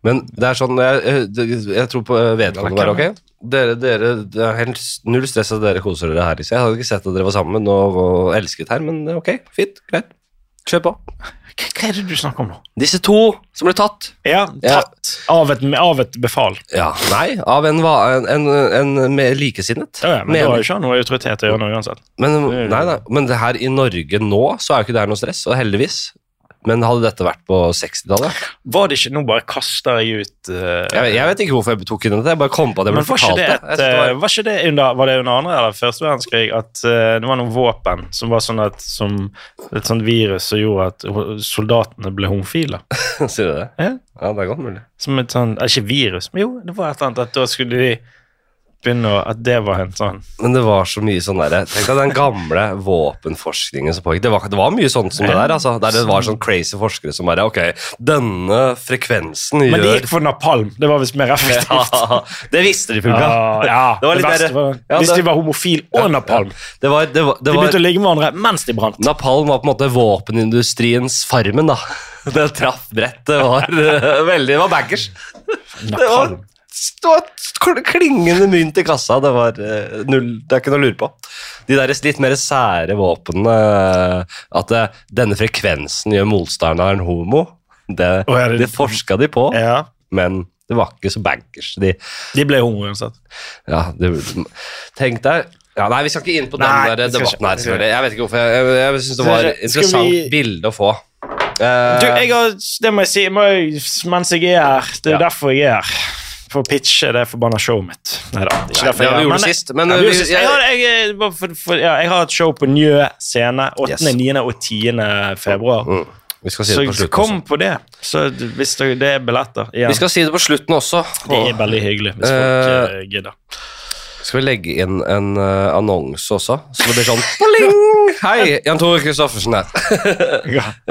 Men det er sånn Jeg, jeg, jeg tror på vedkommende der, ok? Dere, dere, det er helt null stress at dere koser dere her. liksom. Jeg hadde ikke sett at dere var sammen og, og elsket her, men ok, fint, greit. Kjør på. Hva hva er det du snakker om nå? Disse to som ble tatt. Ja, tatt av et, av et befal. Ja, Nei, av en, en, en, en med likesinnet. Ja, ja, men det har jo ikke noe autoritet å gjøre noe uansett. Men, nei, nei, men det her i Norge nå, så er jo ikke det her noe stress, og heldigvis. Men hadde dette vært på 60-tallet Var det ikke nå bare kaster jeg ut uh, jeg, jeg vet ikke hvorfor jeg tok inn dette, jeg bare kom på det. Men var ikke det, et, det var- eh, var ikke det under, var det under andre eller første verdenskrig at uh, det var noen våpen som var sånn at som et sånt virus som gjorde at soldatene ble homofile? Sier du det? Ja. Ja, det er godt mulig. Som et sånn, Ikke virus, men jo, det var et eller annet at da skulle de begynne å At det var en sånn Men det var så mye sånn derre Tenk deg den gamle våpenforskningen som pågikk. Det var, det var mye sånt som det der, altså. Der det var sånn crazy forskere som bare Ok, denne frekvensen Men det gikk for napalm. Det var visst mer effektivt. ja, Det visste de funka. Ja, ja. Det var litt verste mer- var ja, Hvis de var homofil og napalm. Det var, det var, det De begynte å ligge med hverandre mens de brant. Napalm var på en måte våpenindustriens Farmen, da. Det traff brettet Det var veldig Det var bankers. Det var, Napalm. Det var klingende mynt i kassa. Det var eh, null Det er ikke noe å lure på. De der litt mer sære våpnene eh, At eh, denne frekvensen gjør motstanderen homo, det, Å, det- forska de på, Ja. men det var ikke så bankers. De, De ble homo uansett. ja, det, Tenk deg ja, Nei, vi skal ikke inn på den Nei, der debatten her. selvfølgelig. Jeg vet ikke hvorfor. Jeg, jeg, jeg syns det var et interessant vi- bilde å få. Uh... Du, jeg har, det må jeg si jeg mens jeg er her. Det er Ja. derfor jeg er her. For pitch pitche det forbanna showet mitt. Nei da. Ikke derfor jeg er her, sist, men, jeg- har, et show på Njø scene 8., Yes. 9. og 10. februar. mm, Så slutten kom på det. Så hvis det, det er billetter igjen. Vi skal si det på slutten også. Det er veldig hyggelig hvis folk uh, gidder. Skal vi legge inn en uh, annonse også? Så det blir sånn Pling! Hei, Jan Tore Kristoffersen her.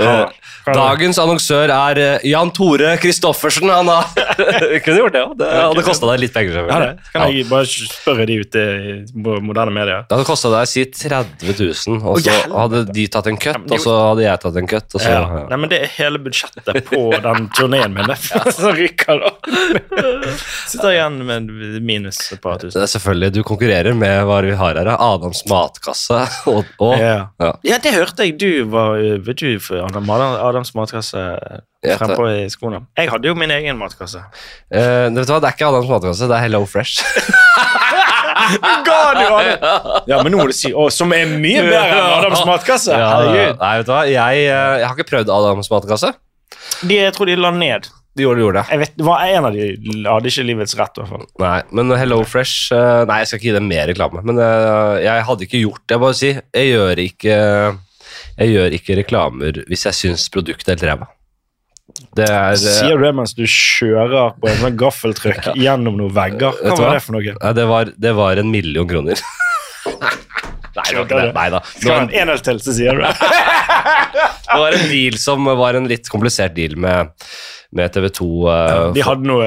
Eh, Dagens annonsør er eh, Jan Tore Kristoffersen. Han har Vi kunne gjort det òg. Det hadde kosta deg litt penger. Ja, det. Kan jeg bare spørre de ute i moderne medier? Det hadde kosta deg si 30 000, og så hadde de tatt en cut, og så hadde jeg tatt en cut. Og så, Ja. ja. Nei, men Det er hele budsjettet på den turneen min. Som ryker, da. Sitter igjen med minus et par tusen. Det er selvfølgelig, Du konkurrerer med hva vi har her. Adams matkasse og, og Ja. ja. ja, det hørte jeg. Du var vet du, for Adam- Adams matkasse frempå i skoene. Jeg hadde jo min egen matkasse. Eh, vet du hva, Det er ikke Adams matkasse, det er Hello Fresh. God? Ja, men nå må du si å, Som er mye bedre enn Adams matkasse. Ja, nei, vet du hva, jeg, eh, jeg har ikke prøvd Adams matkasse. De, jeg tror de la ned. De gjorde, de gjorde det. Jeg vet, var En av de hadde ikke livets rett. i hvert fall. Nei, men Hello Fresh eh, Nei, jeg skal ikke gi dem mer reklame. Men eh, jeg hadde ikke gjort det. Jeg bare si, jeg gjør ikke Jeg gjør ikke reklamer hvis jeg syns produktet er helt ræva. Det er eh, Sier du det mens du kjører på en sånn gaffeltrykk gjennom noen vegger? Hva var det for noe? Nei, det var, det var en million kroner. Nei, det var ikke det. Nei da. Det var, en enøl til, så sier du det. det var en deal som var en litt komplisert deal med, med TV 2. eh, De hadde noe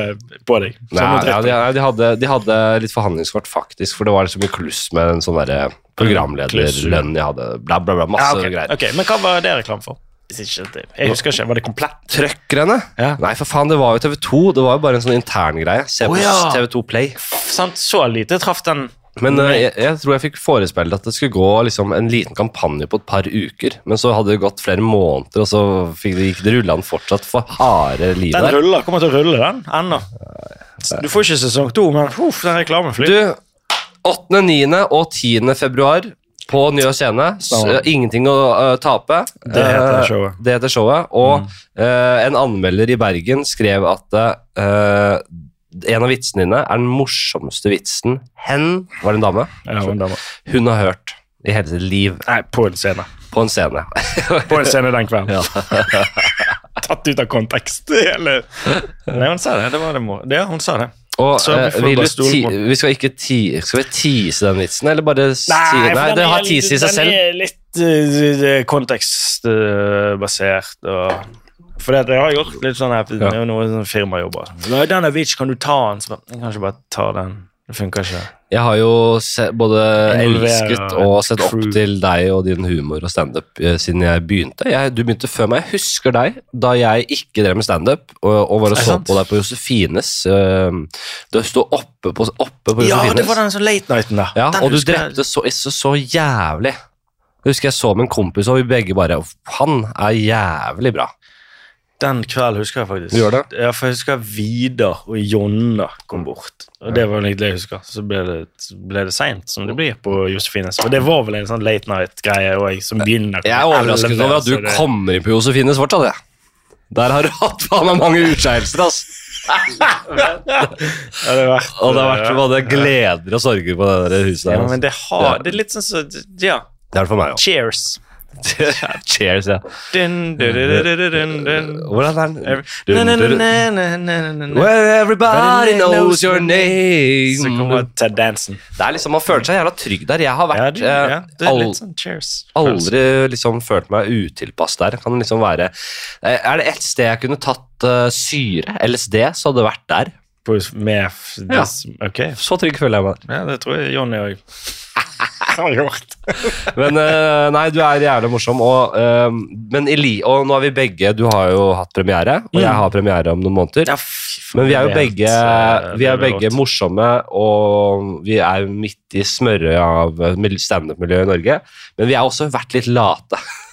på deg. Nei, ja, de, de, hadde, de hadde litt forhandlingskort, faktisk, for det var så mye kluss med en sånn derre programlederlønn jeg hadde. Bla, bla, bla. Masse Ja, okay. greier. Okay, Men hva var det reklame for? Jeg husker ikke. Var det komplett? Trøkkerne? Ja. Nei, for faen, det var jo TV 2. Det var jo bare en sånn intern greie. Se på oh, ja. TV2 Play. Sant, Så lite traff den Men uh, jeg, jeg tror jeg fikk forespeilet at det skulle gå liksom, en liten kampanje på et par uker. Men så hadde det gått flere måneder, og så fikk det, gikk det rullende fortsatt for harde livet Den ruller, kommer til å rulle, den ennå. Du får ikke sesong to, men uff, den reklamen flyr. Du, 8., 9. og 10. februar på Njø scene. Ingenting å uh, tape. Det heter Eh, showet. Mm. Det heter showet. Og eh, en anmelder i Bergen skrev at eh, en av vitsene dine er den morsomste vitsen hen Var det en dame? Ja, det var- Hun har hørt i hele sitt liv Nei, på en scene. på en scene. På en scene den kvelden. Tatt ut av kontekst. eller Nei, hun sa det. Det var det må... Ja, hun sa det. Og Så vi eh, vil du ti vi skal ikke ti skal vi tease den vitsen, eller bare si Nei, nei det har tease i seg selv. Den er litt uh, kontekstbasert. og for det, jeg har gjort litt sånn her, det er jo noen sånne firmajobber. Nå Den er vits, kan du ta den? Så jeg kan ikke bare ta den. Det funker ikke. Jeg har jo både elsket og sett opp til deg og din humor og standup eh, siden jeg begynte. Jeg, du begynte før meg. Jeg husker deg da jeg ikke drev med standup og, og bare så på deg på Josefines. Uh, du sto oppe på, oppe på Ja, Josefines. det var den sånn late nighten da. Ja, Den og du drepte så, så, så jævlig. Jeg husker jeg så med en kompis, og vi begge bare Han er jævlig bra. Den kvelden husker jeg faktisk. Gjør det? Ja, for jeg husker Vidar og Jonna kom bort. Og det var egentlig det jeg husker. Så ble det, ble det seint, som det blir på Josefines. Og det var vel en sånn late night-greie òg, som begynner Jeg er overrasket over at du det- kommer inn på Josefines fortsatt. Ja. Der har du hatt faen meg mange utskeielser, ass. Ja, det har vært, Og det har vært både gleder og sorger på det der huset der. Ja, men det har Det er litt sånn så Ja. Det er det for meg òg. Cheers. Cheers, ja. Dun, dun, dun. Hvordan er den? Where everybody knows your Så name. kommer Ted Danson. Det er liksom, Man føler seg jævla trygg der. Jeg har vært eh, ja, det er litt sånn cheers. aldri liksom følt meg utilpass der. Kan liksom være eh, Er det ett sted jeg kunne tatt eh, syre, LSD, så hadde det vært der. Med Ja. Ok. Så trygg føler jeg meg. Ja, det tror jeg Jonny òg har gjort. Men uh, nei, du er jævlig morsom. Og, uh, men Eli, og nå har vi begge Du har jo hatt premiere, og jeg Mm. har premiere om noen måneder. Ja, Men vi er jo begge, eh, vi er begge morsomme, og vi er midt i smørøyet av standup-miljøet i Norge. Men vi har også vært litt late.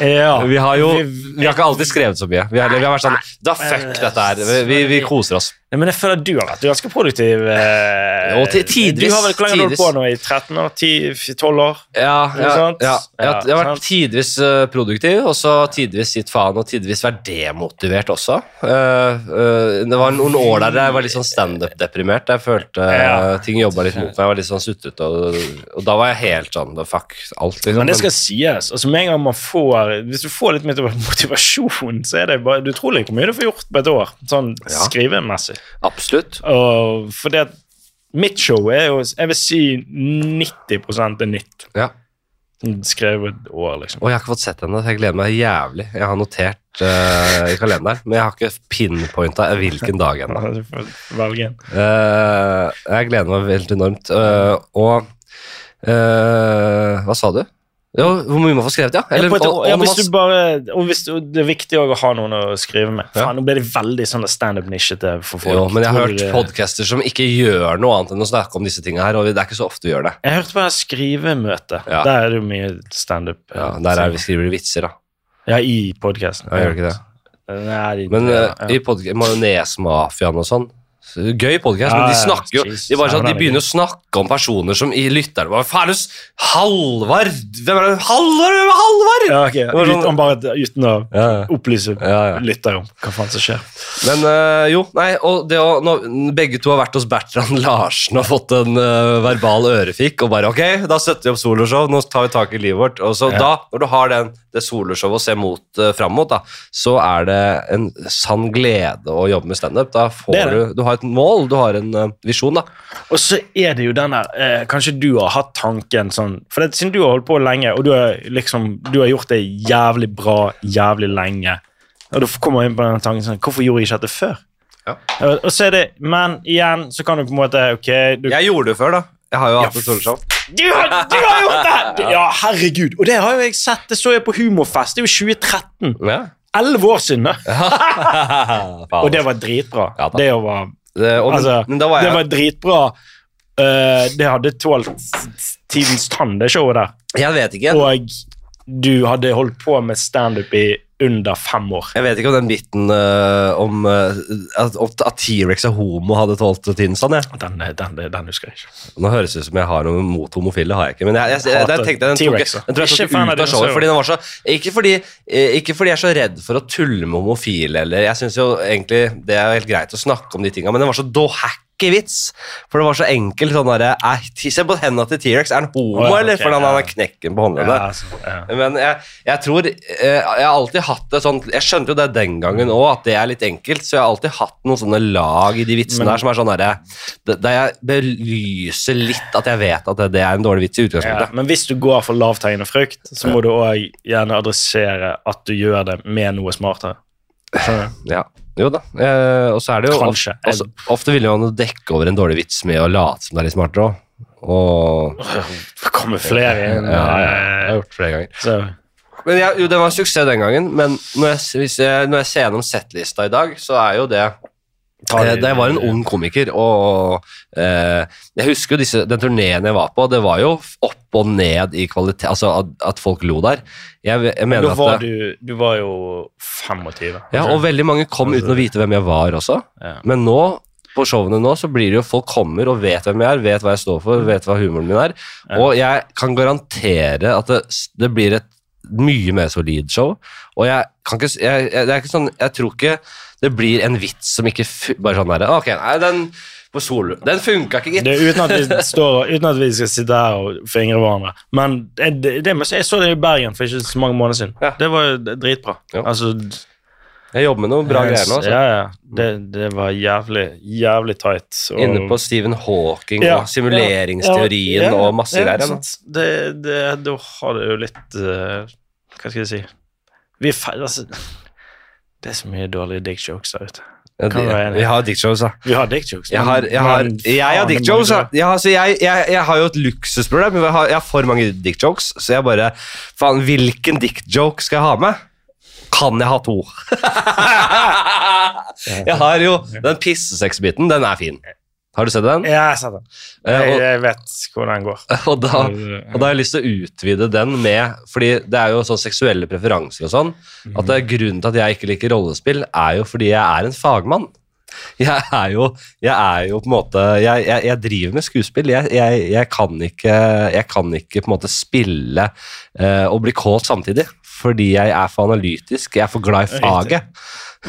Ja. Vi har jo vi har ikke alltid skrevet så mye. Vi har, vi har vært sånn Da fuck dette her. Vi, vi, koser oss. Nei, men jeg føler at du har vært ganske produktiv. Eh, Og tidvis- Du har vel hvor lenge har du holdt på nå? I 13 år? 10-12 år? Ja, ja, ja. Jeg, har, vært tidvis eh, produktiv, og så tidvis gitt faen, og tidvis vært demotivert også. Eh, eh, det var noen år der jeg var litt sånn standup-deprimert. Jeg følte ting jobba litt mot meg. Jeg var litt sånn sutrete, og, og da var jeg helt sånn fuck alt. Liksom. Men det skal sies. altså med en gang man får Hvis du får litt mer motivasjon, så er det bare Du tror ikke hvor mye du får gjort på et år, sånn Ja. skrivemessig. Absolutt. Og for det at mitt show er jo Jeg vil si 90 er nytt. Ja. Skrevet år, liksom. Og jeg har ikke fått sett henne, så jeg gleder meg jævlig. Jeg har notert uh, i kalenderen, men jeg har ikke pinpointa hvilken dag ennå. Eh, jeg gleder meg veldig enormt. Uh, og Hva sa du? Jo, hvor mye man får skrevet, ja. Ja, et og- ja, hvis du bare, og hvis du, det er viktig å ha noen å skrive med. Ja. Nå ble det veldig sånn standup-nisjete for folk. jo, men jeg har hørt podcaster som ikke gjør noe annet enn å snakke om disse tingene her, og det er ikke så ofte vi gjør det. Jeg hørte på det skrivemøte. Ja. Der er det jo mye standup. Ja, der er vi skriver vi vitser, da. Ja, i podkasten. Ja, gjør ikke det? Nei, de- Men ja, eh, i podca- Majonesmafiaen og sånn så Gøy podkast, men de snakker jo De, bare sånn, de er begynner å snakke om personer som i lytterne Hva faen er det Halvard! Hvem er det? Halvard! Halvard! Ja, okay. sånn- bare, uten å Ja, opplyse Ja, ja. lytter om hva faen som skjer. Men øh, jo, nei, og det å, når begge to har vært hos Bertrand Larsen og fått en øh, verbal ørefik, og bare ok, da setter vi opp soloshow, nå tar vi tak i livet vårt. Og så da, når du har den, det soloshowet å se mot, uh, fram mot, da, så er det en sann glede å jobbe med standup. Da får Det det. du Du har et mål, du har en uh, visjon, da. Og så er det jo den der eh, Kanskje du har hatt tanken sånn For det, siden du har holdt på lenge, og du har liksom Du har gjort det jævlig bra jævlig lenge, og du kommer inn på den tanken sånn Hvorfor gjorde jeg ikke dette før? Ja. Og, og så er det Men igjen så kan du på en måte Ok, du, Jeg gjorde det før, da. Jeg har jo Ja, hatt et soloshow. du, har, du har gjort det! Ja, herregud. Og det har jo jeg sett. Det så jeg på Humorfest. Det er jo 2013. Ja. Elleve år siden. Og det var dritbra. Ja det var det, og, Altså, men da var Det var dritbra. Uh, det hadde tålt tidens tann, det showet der. Jeg vet ikke. Og du hadde holdt på med standup i under fem år. Jeg vet ikke om den biten uh, om uh, at, at T-rex er homo hadde tålt tiden sånn, jeg. Den, den, den husker jeg ikke. Nå høres det ut som jeg har noe mot homofile, har jeg ikke. Men jeg, jeg, jeg, jeg, tenkte den tok, den tror jeg tok ut av showet. Fordi den var så, ikke, fordi, eh, ikke fordi jeg er så redd for å tulle med homofile, eller jeg synes jo egentlig det er helt greit å snakke om de tinga, men den var så dohacky vits. For det var så enkelt. sånn der, eh, Se på hendene til T-rex. Er han homo, oh, ja, eller? ok, Fordi han har knekken på håndleddet. Ja, altså. Men jeg, jeg tror eh, Jeg har alltid hatt det sånn Jeg skjønte jo det den gangen òg, at det er litt enkelt, så jeg har alltid hatt noen sånne lag i de vitsene Men- der som er sånn derre Der jeg belyser litt at jeg vet at det, det er en dårlig vits i utgangspunktet. men hvis du går for lavthengende frukt, så må du òg gjerne adressere at du gjør det med noe smartere. Skjønner du? Ja. Jo da. Eh, og så er det jo Kanskje. Ofte, ofte vil man jo dekke over en dårlig vits med å late som det er litt smartere òg. Og Det kommer flere inn. ja, ja, jeg har gjort det flere ganger. Så, Men jeg, jo, det var en suksess den gangen, men når jeg, jeg, når jeg ser gjennom settlista i dag, så er jo det Da jeg var en ung komiker, og eh, jeg husker jo disse, den turneen jeg var på, det var jo opp og ned i kvalitet, altså at, at folk lo der. Jeg, jeg mener da var at det, du, du var jo 25. Ja, og veldig mange kom uten å vite hvem jeg var også. Ja. Men nå, på showene nå, så blir det jo folk kommer og vet hvem jeg er, vet hva jeg står for, vet hva humoren min er. Og jeg kan garantere at det, det blir et mye mer solid show. Og jeg kan ikke, jeg, jeg, det er ikke sånn, jeg tror ikke det blir en vits som ikke Bare sånn derre Ok, nei, den på Solo, den funka ikke, gitt. Uten, at vi står, uten at vi skal sitte her og fingre hverandre. Men det, det, det, jeg så det i Bergen for ikke så mange måneder siden. Ja. Det var dritbra. Ja. Altså, Jeg jobber med noen bra greier nå. Altså. Ja, ja. Det, det var jævlig, jævlig tight. og- Inne på Stephen Hawking Ja, og simuleringsteorien ja, og masse greier. Det, det, da har det jo litt uh, Hva skal jeg si Vi ferdig, altså, Det er så mye dårlige dick jokes der ute. Vi har dick jokes, da. Vi har dick jokes. Jeg har, jeg har, jeg har dick jokes. da. Jeg altså, jeg, jeg, jeg har jo et luksusproblem. Jeg har, jeg har for mange dick jokes, så jeg bare Faen, hvilken dick joke skal jeg ha med? Kan jeg ha to? jeg har jo Den pissesex-biten, den er fin. Har du sett den? Ja, jeg har sett den. Eh, Jeg, jeg vet hvordan den går. Og da, og da har jeg lyst til å utvide den med Fordi det er jo sånn seksuelle preferanser og sånn. At det er Grunnen til at jeg ikke liker rollespill, er jo fordi jeg er en fagmann. Jeg er jo, jeg er jo på en måte Jeg, jeg, jeg driver med skuespill. Jeg, jeg, jeg, kan ikke, jeg kan ikke på en måte spille eh, og bli kåt samtidig. Fordi jeg er for analytisk. Jeg er for glad i faget.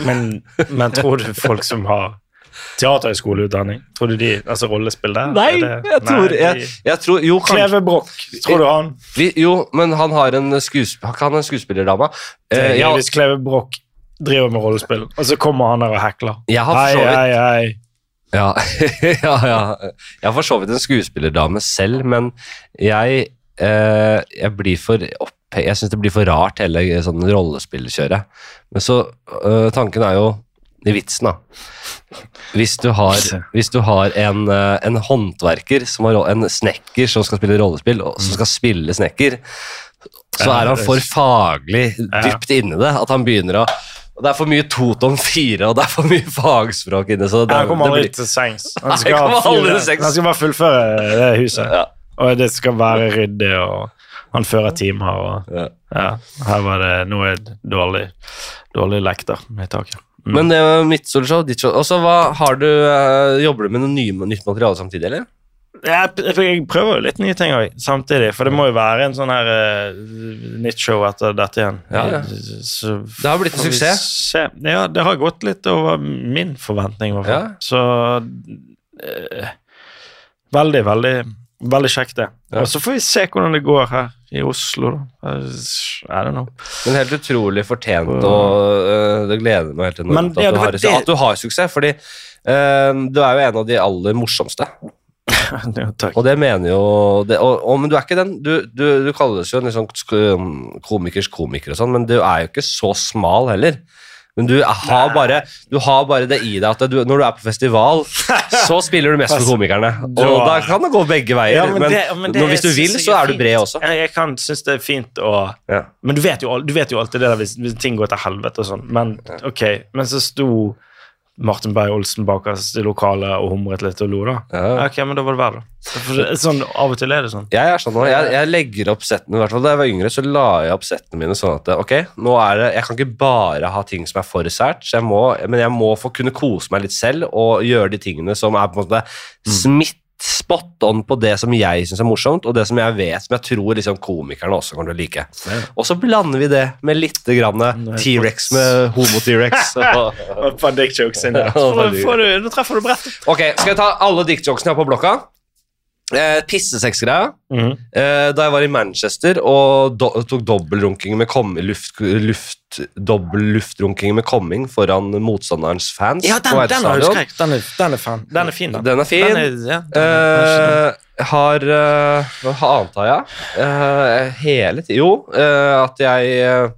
Men, men tror du folk som har teaterhøyskoleutdanning, tror du de Altså rollespill der? Nei, jeg tror, jeg, jeg tror Jo, kanskje Kleve Broch, tror du han? vi, Jo, men han har en, skuesp han en skuespillerdame. Eh, ja, Hvis Kleve Broch driver med rollespill, og så kommer han der og hekler. Hei, hei, hei. Ja, ja, ja. Jeg har for så vidt en skuespillerdame selv, men jeg, eh, jeg blir for Jeg syns det blir for rart, hele sånn rollespillkjøret. Men så øh, Tanken er jo i vitsen, da. Hvis du har, hvis du har en, eh, en håndverker, som har, en snekker som skal spille rollespill, og som skal spille snekker, så er han for faglig dypt inni det at han begynner å og Det er for mye totom fire, og det er for mye fagspråk inne. så det, Han kommer aldri blir- til sengs. Han skal, han skal bare fullføre det huset. Ja. Og det skal være ryddig, og han fører timer. Og, Ja. ja, her var det noe dårlig, dårlig lekter i taket. Mm. Men det var mitt solshow, ditt show. Og så hva har du eh, Jobber du med noe nye, nytt materiale samtidig, eller? jeg, jeg prøver jo litt nye ting òg, samtidig. For det må jo være en sånn her uh, nytt show etter dette igjen. Ja, ja. Så Det har blitt en suksess. se. Ja, det har gått litt over min forventning, i hvert fall. Ja. Så uh, Veldig, veldig veldig kjekt, det. Ja. Og så får vi se hvordan det går her i Oslo, da. I don't know. Men helt utrolig fortjent, og uh, det gleder meg helt enormt Men, ja, at, du har, det- at du har suksess. Fordi uh, du er jo en av de aller morsomste, Ja, og det mener jo det, og, og, Men du er ikke den Du, du, du kalles jo en sånn komikers komiker og sånn, men du er jo ikke så smal heller. Men du har, bare, du har bare det i deg at du, når du er på festival, så spiller du mest for komikerne. Og Da- kan det gå begge veier. Ja, men men det- men det hvis du vil, så er du bred også. Jeg kan synes det er fint å Ja. Men du vet jo, du vet jo alltid det der hvis, hvis ting går til helvete og sånn. Men ok, men så sto Martin Beyer-Olsen bak oss i lokalet og humret litt og lo, da. Ja. Ok, men da var det verre, da. For Sånn, av og til er det sånn. Jeg er sånn nå, jeg, jeg legger opp settene, i hvert fall da jeg var yngre, så la jeg opp settene mine sånn at ok, nå er det, jeg kan ikke bare ha ting som er for sært, jeg må, men jeg må få kunne kose meg litt selv og gjøre de tingene som er på en måte smitt spot on på det som jeg syns er morsomt, og det som jeg vet, som jeg tror liksom komikerne også kommer til å like. Og så blander vi det med litt T-rex med homo-T-rex. og- Et par dick jokes inni der. Ja, Så får veldig du- får du- Da treffer du brettet. Ok, skal jeg ta alle dick-jokesene jeg har på blokka? Eh, Pissesexgreia. Mhm. Eh, da jeg var i Manchester og do tok dobbeltrunking med luft, luft, dobbel luftrunking med komming foran motstanderens fans. Ja, den, på den. Den er, den er. Den er fin, da. Den er fin. Den er, ja, den er, Eh, har uh, Hva annet har jeg? Uh, hele tiden Jo, uh, at jeg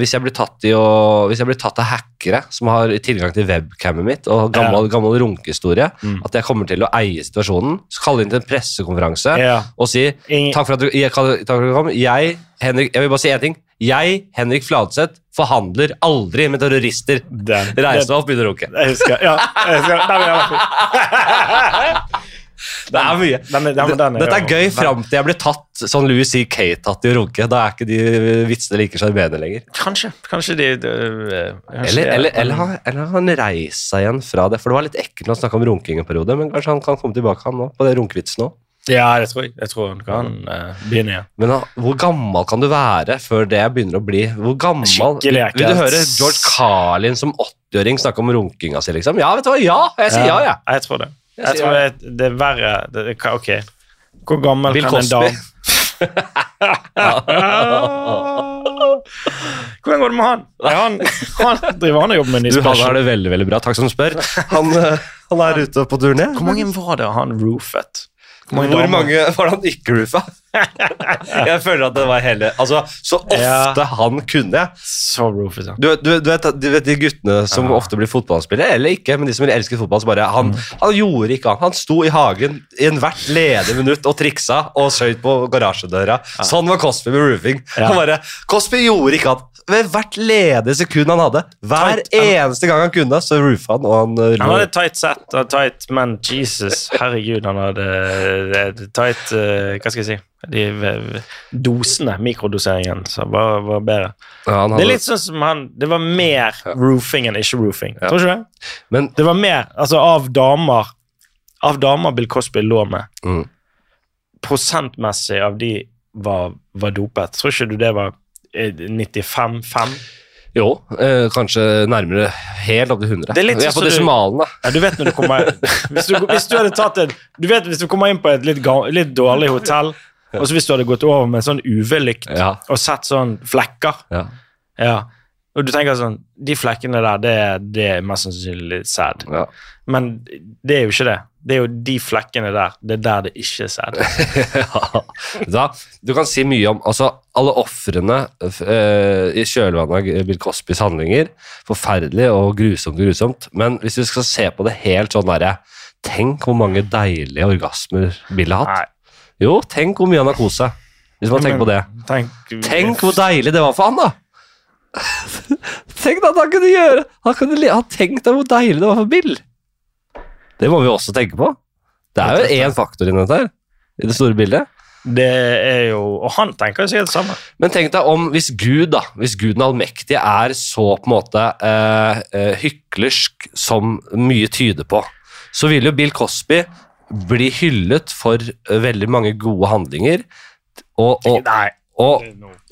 Hvis jeg blir tatt i å Hvis jeg blir tatt av hackere som har tilgang til webcamet mitt, og gammel, gammel runkehistorie, Mm. at jeg kommer til å eie situasjonen, så kalle inn til en pressekonferanse ja. og si Takk for du, jeg, takk for at du kom. Jeg, Henrik, jeg vil bare si én ting. Jeg, Henrik Fladseth, forhandler aldri med terrorister. Den. Reis deg opp, begynn å runke. Jeg husker, ja. Jeg husker, Nei, men jeg fin. Det er mye. Den er, den, den Dette er gøy fram til jeg blir tatt sånn Louis C.K.-tatt i å runke. Da er ikke de vitsene like sjarmerende lenger. Kanskje. Kanskje de, de, de Eller, eller, eller, har, eller han reist seg igjen fra det? For det var litt ekkelt når han snakka om runking en periode, men kanskje han kan komme tilbake han nå, på det runkevitsen nå. Ja, det tror jeg. Jeg tror han kan uh, begynne igjen. Men uh, hvor gammel kan du være før det begynner å bli Hvor gammel Skikkelig ekkelt. Vil du høre George Carlin som 80-åring snakke om runkinga si, liksom? Ja, vet du hva, ja! Jeg sier ja, jeg. Jeg tror det. Jeg Jeg tror det, det er verre det, det, Ok. Hvor gammel Bill kan en dame Hvordan går det med han? Er han, han driver han og jobber med en ny Du, han har det veldig veldig bra. Takk som spør. Han, eh, han er ute på turné. Hvor mange var det han roofet? Hvor mange var det han ikke roofa? jeg føler at det var hele Altså, så ofte ja. han kunne. Så roofet, ja. Du, du, du, vet, du, vet, de guttene som ja. ofte blir fotballspillere, eller ikke, men de som elsker fotball, så bare han, mm. han gjorde ikke annet. Han sto i hagen i enhvert ledige minutt og triksa og søyt på garasjedøra. Ja. Sånn var Cosby med roofing. Han bare, Cosby gjorde ikke annet. Ved hvert ledige sekund han hadde, hver tight, eneste gang han kunne, så roofa han. Og han, uh, han hadde tight set og tight, men Jesus, herregud, han hadde tight uh, Hva skal jeg si? De dosene, mikrodoseringen, som var, var bedre. Ja, hadde... Det er litt sånn som han Det var mer roofing enn ikke roofing. Ja. Tror du ikke det? Men... Det var mer altså av damer Av damer Bill Cosby lå med. Mm. Prosentmessig av de var, var dopet. Tror ikke du det var 95-5? Eh, jo, eh, kanskje nærmere helt opp til 100. Det er litt Vi er på desimalen, da. Ja, du vet når du kommer hvis du, hvis du hadde tatt en Du vet hvis du kommer inn på et litt, litt dårlig hotell og så hvis du hadde gått over med sånn UV-lykt ja. og sett sånn flekker ja. ja. Og du tenker sånn De flekkene der, det, det er mest sannsynlig. Ja. Men det er jo ikke det. Det er jo de flekkene der. Det er der det ikke er sæd. ja. du kan si mye om altså, alle ofrene uh, i kjølvannet av Bill Cosbys handlinger. Forferdelig og grusomt og grusomt. Men hvis du skal se på det helt sånn derre Tenk hvor mange deilige orgasmer Bill har hatt. Nei. Jo, tenk hvor mye han har kost seg. Hvis man tenker på det. Tenk, tenk hvor deilig det var for han, da! tenk at han kunne gjøre Han kunne ha tenkt hvor deilig det var for Bill. Det må vi også tenke på. Det er jo én faktor i dette her, i det store bildet. Det er jo Og han tenker jo sikkert det samme. Men tenk deg om hvis Gud, da, hvis Gud den allmektige er så på en måte eh, eh hyklersk som mye tyder på, så vil jo Bill Cosby bli hyllet for eh, veldig mange gode handlinger. Og, og, Nei. Og,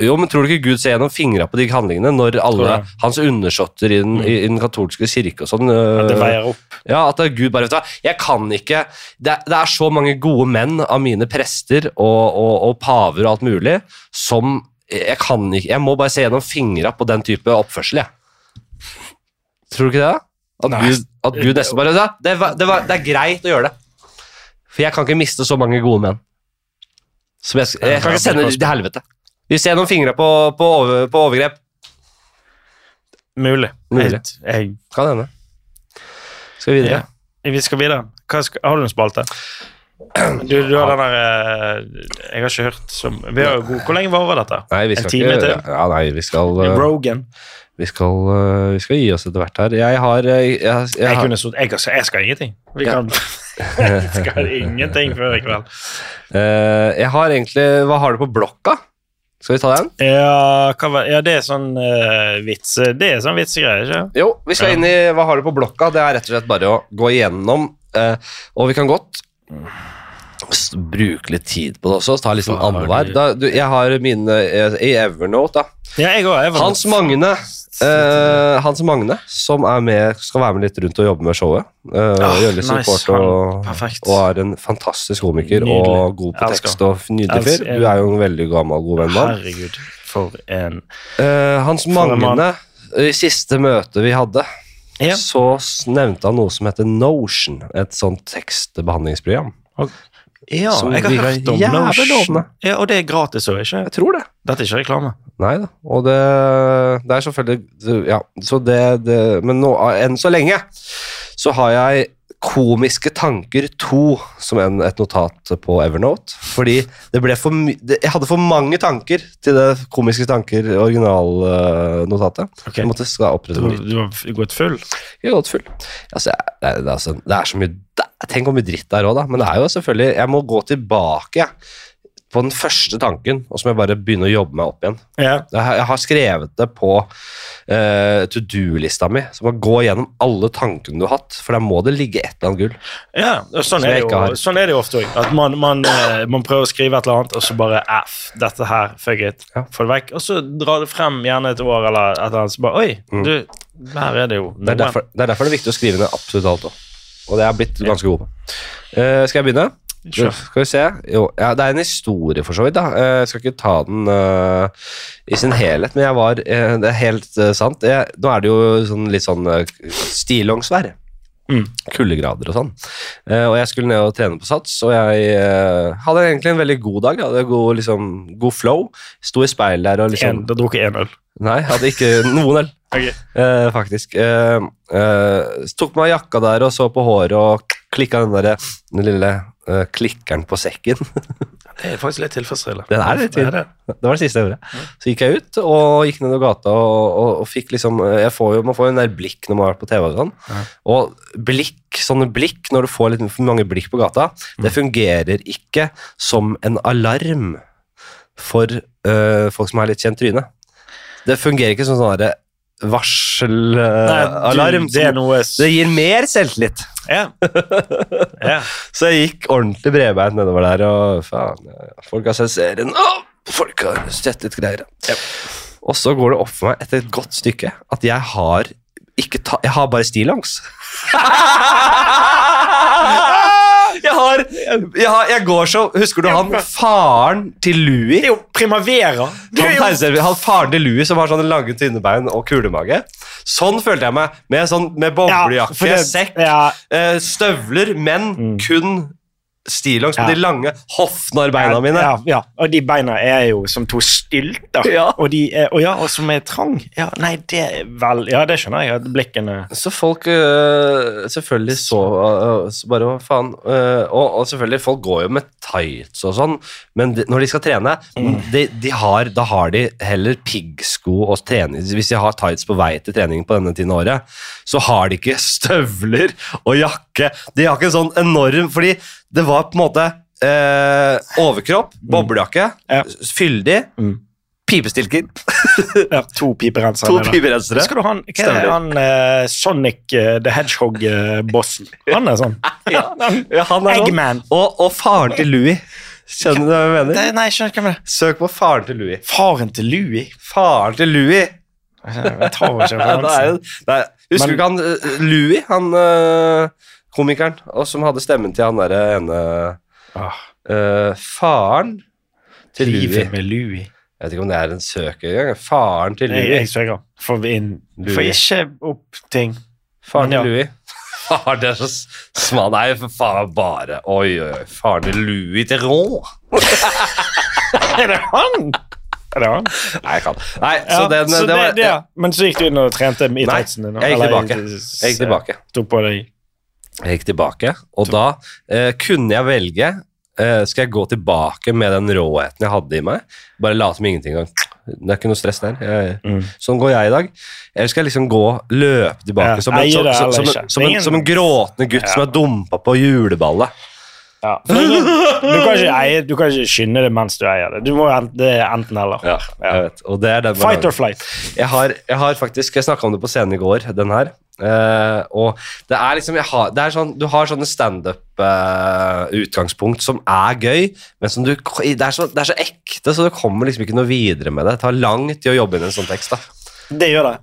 jo, men Tror du ikke Gud ser gjennom fingra på de handlingene når alle hans undersåtter i, mm. i, den katolske kirke og sånn At det veier opp? Ja, at Gud bare vet du, Jeg kan ikke det, det, er så mange gode menn av mine prester og, og, og paver og alt mulig som jeg kan ikke Jeg må bare se gjennom fingra på den type oppførsel, jeg. Tror du ikke det? At, Gud, at Gud, nesten bare det, det, det, det er greit å gjøre det. For jeg kan ikke miste så mange gode menn. Som jeg, jeg kan ikke sende dem til helvete. Vi ser noen fingre på, på, over, på overgrep. Mulig. Mulig. Jeg, kan hende. Skal vi videre? Ja, vi skal videre. Skal, har du en spalte? Du, du har den der eh, Jeg har ikke hørt som god, Hvor lenge varer dette? Nei, vi skal en time ikke, til? Ja, nei, vi skal uh, Rogan. Vi skal, uh, vi skal, gi oss etter hvert her. Jeg har Jeg, jeg, jeg, jeg, har, jeg skal, ingenting. Vi kan skal ingenting før i kveld. Uh, jeg har egentlig Hva har du på blokka? Skal vi ta den? Ja, hva, ja det er sånn uh, vits Det er sånn vitsegreier, ikke Jo, vi skal ja. inn i Hva har du på blokka? Det er rett og slett bare å gå igjennom, uh, og vi kan godt bruke litt tid på det også. Ta litt sånn annenhver. Jeg har mine i Evernote, da. Ja, jeg også, Evernote. Hans Magne Uh, Hans Magne, som er med, skal være med litt rundt og jobbe med showet. Uh, oh, gjøre litt nice. support og, og, er en fantastisk komiker nydelig. og god på tekst. og nydelig fyr. Du er jo en veldig gammel, god venn mann. Herregud, for en uh, Hans Magne, i siste møte vi hadde, ja. så nevnte han noe som heter Notion. Et sånt tekstbehandlingsprogram. Okay. Ja, jeg har hørt om Notion. Ja, og det er gratis òg, ikke Jeg tror det. Dette er ikke reklame. Nei da. Og det, det er selvfølgelig Ja, så det, det Men nå, enn så lenge så har jeg Komiske tanker 2 som en, et notat på Evernote. Fordi det ble for det, Jeg hadde for mange tanker til det Komiske tanker originalnotatet. Uh, okay. Jeg måtte skal opprette Du, du har gått full? Jeg har gått full. Altså, det, er, altså, det er så mye Tenk hvor mye dritt det er òg, da. Men det er jo selvfølgelig Jeg må gå tilbake på den første tanken, og så må jeg bare begynne å jobbe meg opp igjen. Ja. Jeg, har skrevet det på uh, to do-lista mi. Så må gå gjennom alle tankene du har hatt, for der må det ligge et eller annet gull. Ja, sånn, er, jo, sånn er, det jo, ofte òg. At man, man, uh, man, prøver å skrive et eller annet, og så bare F, dette her, fuck it, ja. få det vekk. Og så drar det frem gjerne et år eller et eller annet, så bare Oi, mm. du, her er det jo det er, derfor, det er derfor det er viktig å skrive ned absolutt alt òg. Og det er jeg blitt ganske god på. Uh, skal jeg begynne? Skal vi se jo, ja, Det er en historie, for så vidt. da eh, Jeg skal ikke ta den uh, i sin helhet, men jeg var uh, Det er helt uh, sant. Jeg, nå er det jo sånn, litt sånn uh, stillongs. Mm. Kuldegrader og sånn. Og jeg skulle ned og trene på Sats, og jeg hadde egentlig en veldig god dag. Jeg hadde god, liksom, god flow. Sto i speilet der og liksom en, Du drukket én øl? Nei, hadde ikke noen øl. okay. faktisk. tok meg jakka der og så på håret og klikka den der den lille klikkeren på sekken. Det er faktisk litt tilfredsstillende. Det er litt det, det var det siste jeg gjorde. Så gikk jeg ut og gikk ned gata og, og, og, fikk liksom får jo, Man får jo en der blikk når man har vært på TV. Og sånn. Ja. Og blikk, sånne blikk, når du får litt for mange blikk på gata, mm. det fungerer ikke som en alarm for uh, folk som har litt kjent tryne. Det fungerer ikke som sånn varselalarm. Det, det, gir mer selvtillit. Ja. ja. Så jeg gikk ordentlig bredbeint nedover der, og faen, folk har sett serien. Åh, folk har sett litt greier. Ja. Og så går det opp for meg etter et godt stykke at jeg har ikke ta, Jeg har bare stillongs. jeg har, jeg har jeg går så Husker du han faren til Louis? Det er jo Primavera. Han, han faren til Louis som har sånne lange, tynne bein og kulemage. Sånn følte jeg meg. Med, sånn, med boblejakke, ja, sekk, ja. Eh, støvler, men mm. kun stillongs med ja. de lange hoffnarbeina mine. Ja, ja, og de beina er jo som to stylter, ja. Og, de er, og, ja, og som er trang. Ja, nei, det er vel Ja, det skjønner jeg. blikkene Så folk uh, selvfølgelig så, uh, så bare Hva faen? Uh, og, og, selvfølgelig, folk går jo med tights og sånn, men de, når de skal trene, mm. de, de har, da har de heller piggsko og trening Hvis de har tights på vei til trening på denne tiden av året, så har de ikke støvler og jakke. De har ikke sånn enorm Fordi det var på en måte eh, overkropp, mm. boblejakke, ja. fyldig, mm. pipestilker. ja, to piperensere. To piperensere. Skal du ha hva han eh, Sonic uh, the Hedgehog-bossen? han er sånn. ja, ja, han er Eggman. Og, og, faren til Louis. Skjønner du hva jeg mener? Det, nei, skjønner hva det mener. Søk på faren til Louis. Faren til Louis? Faren til Louis. Jeg tar ikke referansen. Husker du ikke han Louie? Louis? Han uh, komikeren, og som hadde stemmen til han derre ene ah. uh, Faren til Louis. Livet med Louis. Jeg vet ikke om det er en søker engang. Faren til Louis. Jeg, jeg søker. Får inn Får ikke opp ting. Faren til Louis. Far, det er så smal Nei, for faen bare Oi, oi, oi. Faren til Louis til Rå. er det han? Er det han? Nei, jeg kan. Nei, så ja, den, så det, det var, det, ja. Men så gikk du inn og trente i tightsen din? Jeg gikk tilbake. Jeg gikk tilbake. Tok på deg jeg gikk tilbake, og da eh, kunne jeg velge eh, Skal jeg gå tilbake med den råheten jeg hadde i meg? Bare late som ingenting engang. Det er ikke noe stress der. Jeg, mm. Sånn går jeg i dag. Eller skal jeg liksom gå løpe tilbake ja, som, en, som, som, som, en, som, en, gråtende gutt ja. som er dumpa på juleballet? Ja. Du, kan ikke eie, du kan ikke skynde det mens du eier det. Du må Det er enten eller. Ja, jeg vet. Og det den Fight or flight. Jeg har, jeg har faktisk Jeg snakka om det på scenen i går, den her. Uh, og det er liksom har, det er sånn, Du har sånne standup-utgangspunkt uh, som er gøy, men som du, det, er så, det er så ekte, så du kommer liksom ikke noe videre med det. Det tar lang tid å jobbe inn en sånn tekst. da det gjør det.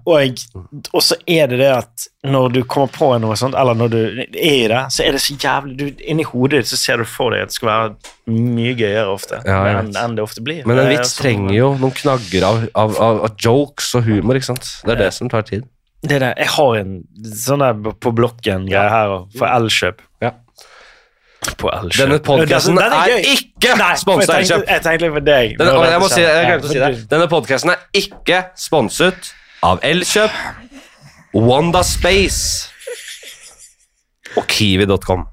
Og så er det det at når du kommer på noe sånt, eller når du er i det, så er det så jævlig du, Inni hodet ditt så ser du for deg at det skal være mye gøyere ofte ja, enn, enn, det ofte blir. Men en vits trenger jo noen knagger av, av, av, av, jokes og humor, ikke sant. Det er det som tar tid. Det er det. Jeg har en sånn der på blokken-greie her for Elkjøp. Ja. På Elkjøp. Denne podkasten er, er, ikke sponset av Elkjøp. Jeg tenkte på deg. Denne, jeg, må si, jeg glemte å si det. Denne podkasten er ikke sponset av Elkjøp, Wanda Space og Kiwi.com.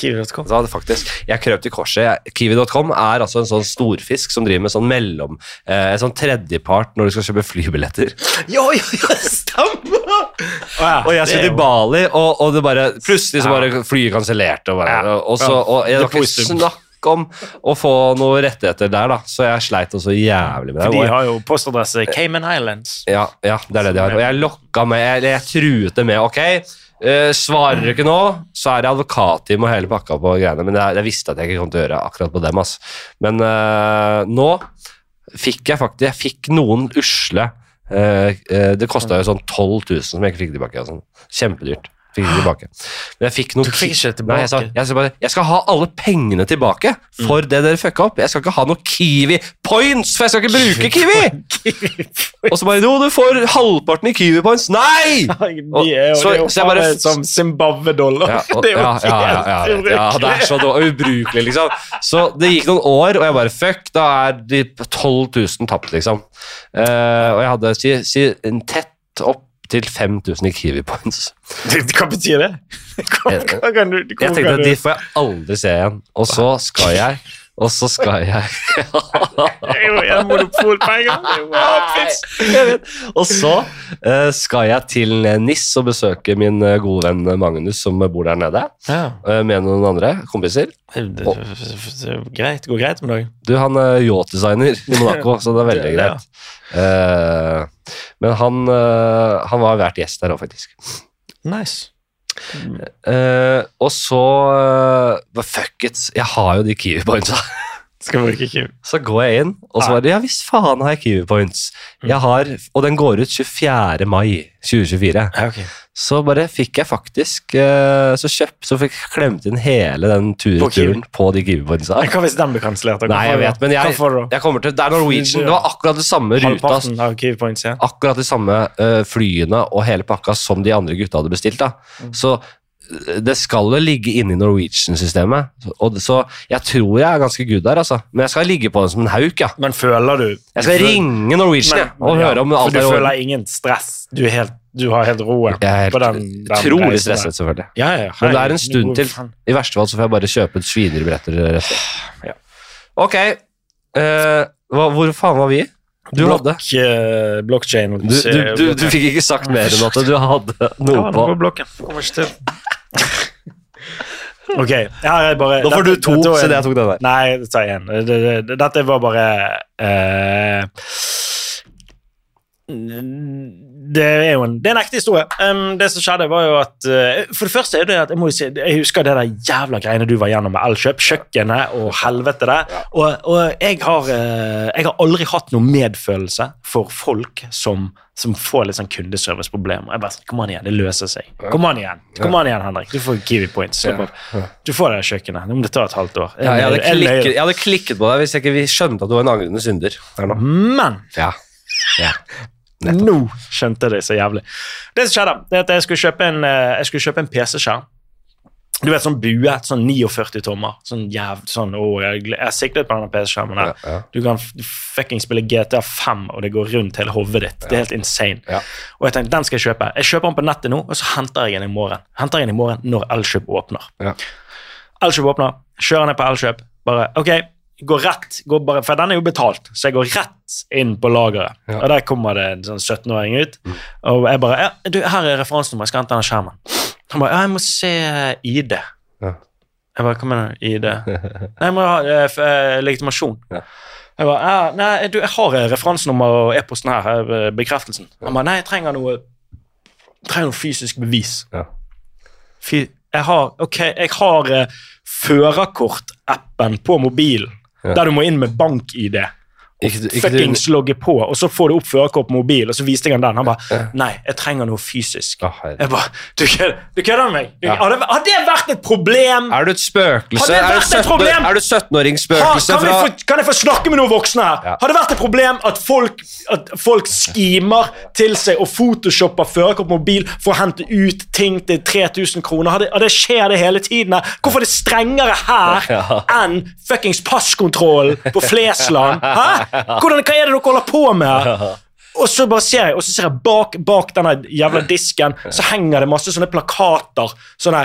Kiwi.com. Ja, faktisk, jeg krøp til korset. Kiwi.com er altså en sånn storfisk som driver med sånn mellom eh, En sånn tredjepart når du skal kjøpe flybilletter. Jo, jo, jo, stemmer! Oh, ja, og jeg skulle til Bali, og, og, det bare plutselig så bare flyet kansellerte. Og, bare, og, så, og jeg har ikke snakk om å få noen rettigheter der, da. Så jeg sleit også jævlig med det. For de har jo postadresse Cayman Islands. Ja, ja, det er det de har. Og jeg lokka med Jeg, jeg truet det med ok, Uh, svarer du ikke nå, så er det advokatteam og hele pakka på greiene. Men jeg, jeg, visste at jeg ikke kom til å gjøre akkurat på dem. Ass. Men uh, nå fikk jeg faktisk Jeg fikk noen usle Det kosta jo sånn 12 000 som jeg ikke fikk tilbake. Sånn. Kjempedyrt. Fikk tilbake. Men jeg fikk noe Du fikk ikke Nei, jeg, sa, jeg, sa bare, jeg skal ha alle pengene tilbake for det dere fucka opp. Jeg skal ikke ha noe Kiwi points, for jeg skal ikke bruke Kiwi! Og så bare Jo, du får halvparten i Kiwi points. Nei! Og- De er jo, så- det er jo så jeg bare- som Zimbabwe-dollar. Ja, og, det er jo ja, ja, ja, ja, ja, det er så dårlig, ubrukelig, liksom. Så det gikk noen år, og jeg bare fuck, da er de 12 000 tapt, liksom. Eh, og jeg hadde si, si, en tett opp til 5000 i Kiwi points. Hva betyr det? Hva, hva kan du, Jeg tenkte at de får jeg aldri se igjen. Og så skal jeg Og så skal jeg Det er jo en monopolpenger! Vet. Og så eh, skal jeg til NIS og besøke min eh, gode venn Magnus, som bor der nede, Ja. eh, med noen andre kompiser. Det, det, det, greit, går greit om dagen. Du, han er yachtdesigner i Monaco, så det er veldig greit. Eh, men han, eh, han var vært gjest der òg, faktisk. Nice. Eh, og så uh, Fuck it, jeg har jo de Kiwi pointsa. Skal bruke Kiwi. Så går jeg inn, og så var det Ja visst faen har jeg Kiwi points. Jeg har, og den går ut 24. mai 2024. Ja, ok. Så bare fikk jeg faktisk eh, Så kjøpt, så fikk jeg klemt inn hele den På Kiwi. turturen på de Kiwi pointsa. Men Hva hvis den blir kansellert? da? Hva Nei, får jeg du da? vet, men jeg, Hva får du da? jeg kommer til Det er Norwegian. Det var akkurat det samme ruta. Halvparten av Kiwi Points igjen? akkurat de samme eh, flyene og hele pakka som de andre gutta hadde bestilt. da. Mm. Så det skal jo ligge inne i Norwegian-systemet. Så jeg tror jeg er ganske good der, altså. Men jeg skal ligge på den som en hauk, ja. Men føler du Jeg skal ringe Norwegian men, og ja, høre om for alt Du er i orden. føler ingen stress? Du, er helt, du har helt roen? Jeg er på den- den utrolig stresset, selvfølgelig. Ja, ja, hei, Men det er en stund til. I verste fall så får jeg bare kjøpe et svinerbrett rett. Ja. Ok. Uh, hva, hvor faen var vi? Du hadde uh, blockchain. du, du, du, du fikk ikke sagt mer enn at du hadde Ja, noe det på var blokken. Kommer ikke til. ok, her er bare Nå får du to, dette var så en- det jeg tok den der. Nei, ta én. Det- det- det- Dette var bare eh, Det er jo en, det er en ekte historie. Um, det som skjedde, var jo at uh, For det første er det at jeg må jo si, jeg husker det der jævla greiene du var gjennom med Elkjøp. Kjøkkenet og helvete der. Og, og jeg, har, uh, jeg har aldri hatt noe medfølelse for folk som, som får litt sånn kundeserviceproblemer. Jeg bare sånn, Kom an igjen, det løser seg. Kom an igjen, Kom an igjen Henrik. Du får Kiwi Points. Du får det kjøkkenet. Nå må det ta et halvt år. Ja, jeg, hadde klikket, jeg hadde klikket på deg hvis jeg ikke skjønte at du var en angrende synder. Men Ja. ja. Nå skjønte jeg det så jævlig. Det som skjedde, det er at jeg skulle kjøpe en, eh, en PC-skjerm. Du vet, sånn bue, sånn 49 tommer. Sånn jæv... Sånn, å, jeg, jeg siklet på denne PC-skjermen. Ja, ja. Du kan fucking spille GTA 5, og det går rundt hele hodet ditt. Det er helt insane. Ja. Og jeg tenkte, den skal jeg kjøpe. Jeg kjøper den på nettet nå, og så henter jeg den i morgen. Henter jeg den i morgen når Elkjøp åpner. Ja. Elkjøp åpner, kjører ned på Elkjøp. Bare, ok, går rett, går bare, for den er jo betalt, så jeg går rett inn på lageret. Ja. Og der kommer det en sånn 17-åring ut, og jeg bare, ja, du, her er referansenummeret, jeg skal hente denne skjermen. Han bare, ja, jeg må se ID. Ja. Jeg bare, hva mener du, ID? Nei, jeg må ha eh, eh, legitimasjon. Ja. Jeg bare, ja, nei, du, jeg har eh, referansenummer og e-posten her, eh, bekreftelsen. Han bare, nei, jeg trenger noe, jeg trenger noe fysisk bevis. Ja. Fy, jeg har, ok, jeg har eh, førerkortappen på mobilen, Ja. der du må inn med bank-ID. Fuckings logge på, og så får du opp førerkort på mobil, og så viste jeg han den. Han bare Nei, jeg trenger noe fysisk. Oh. Jeg bare Du kødder med meg? Du, Ja. har, det, har det vært et problem? Er du et spøkelse? Er du vært et 17 problem? Er du Ha, 17-åringsspøkelse kan, fra få, kan jeg få snakke med noen voksne her? Ja. Har det vært et problem at folk, at folk skimer til seg og photoshopper førerkort på mobil for å hente ut ting til 3000 kroner? Har det, har det skjer det hele tiden? her? Hvorfor er det strengere her enn fuckings passkontrollen på Flesland? Hæ? Hvordan, hva er det dere holder på med her? Og så bare ser jeg, og så ser jeg bak, bak denne jævla disken så henger det masse sånne plakater. Sånne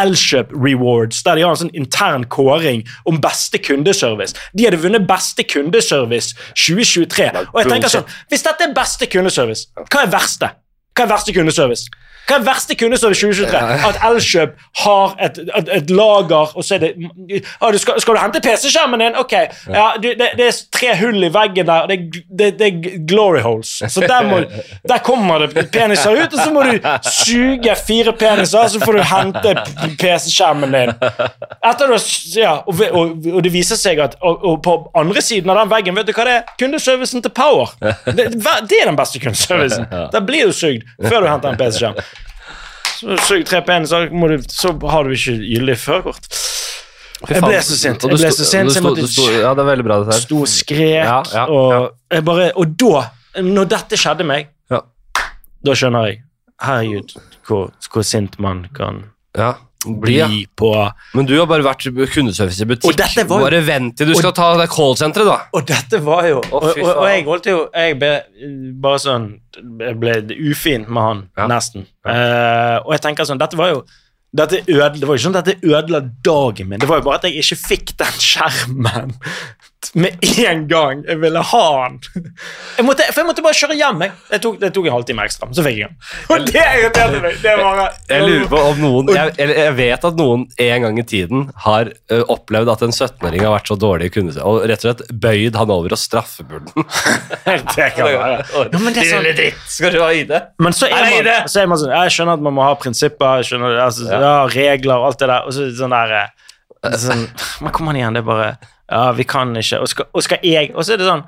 Elkjøp Rewards, der de har en sånn intern kåring om beste kundeservice. De hadde vunnet beste kundeservice 2023. Og jeg tenker sånn, Hvis dette er beste kundeservice, hva er verste? Hva er verste kundeservice? Hva er det verste kundeservice 2023? At Elkjøp har et, et, et lager, og så er det ah, du skal, skal du hente PC-skjermen din? Ok, ja, du, det, det er tre hull i veggen der, og det, det, det er glory holes. Så der, må, der kommer det peniser ut, og så må du suge fire peniser, så får du hente PC-skjermen din. Etter du, ja, og, og, og det viser seg at og, og på andre siden av den veggen, vet du hva det er? Kundeservicen til Power. Det, det er den beste kundeservicen. Der blir du sugd før du henter en PC-skjerm. Så tre på så, må du, så har du ikke gyldig førerkort. Jeg ble så sint. Jeg ble så sint, så jeg måtte Ja, det er veldig bra, dette her. sto og skrek, Ja, ja, og jeg bare Og da, når dette skjedde meg, Ja. da skjønner jeg Herregud, hvor, hvor sint man kan Ja. Bli ja. på Men du har bare vært kundeservice i butikk. Og jo- Bare vent til du skal ta det callsenteret, da. Og dette var jo og, og, og jeg holdt jo Jeg ble bare sånn Jeg ble ufin med han, Ja. nesten. Uh, og jeg tenker sånn Dette var jo dette ødela, Det var jo ikke sånn at dette ødela dagen min. Det var jo bare at jeg ikke fikk den skjermen med en gang. Jeg ville ha han. Jeg måtte, for jeg måtte bare kjøre hjem. Jeg. Det, tok, det tok en halvtime ekstra, så fikk jeg den. Og det irriterte meg. Det var, Jeg lurer på om noen jeg, jeg vet at noen en gang i tiden har opplevd at en 17-åring har vært så dårlig i kundeservice, og rett og slett bøyd han over og straffeburde det kan være. Ja, men det er sånn, dritt! Skal du ha ID? Men så er, man, så er man sånn Jeg skjønner at man må ha prinsipper, jeg skjønner, altså, ja. Ja. regler og alt det der, og så sånn der eh, sånn, Men kom an igjen, det er bare Ja, vi kan ikke. Og skal, og skal jeg Og så er det sånn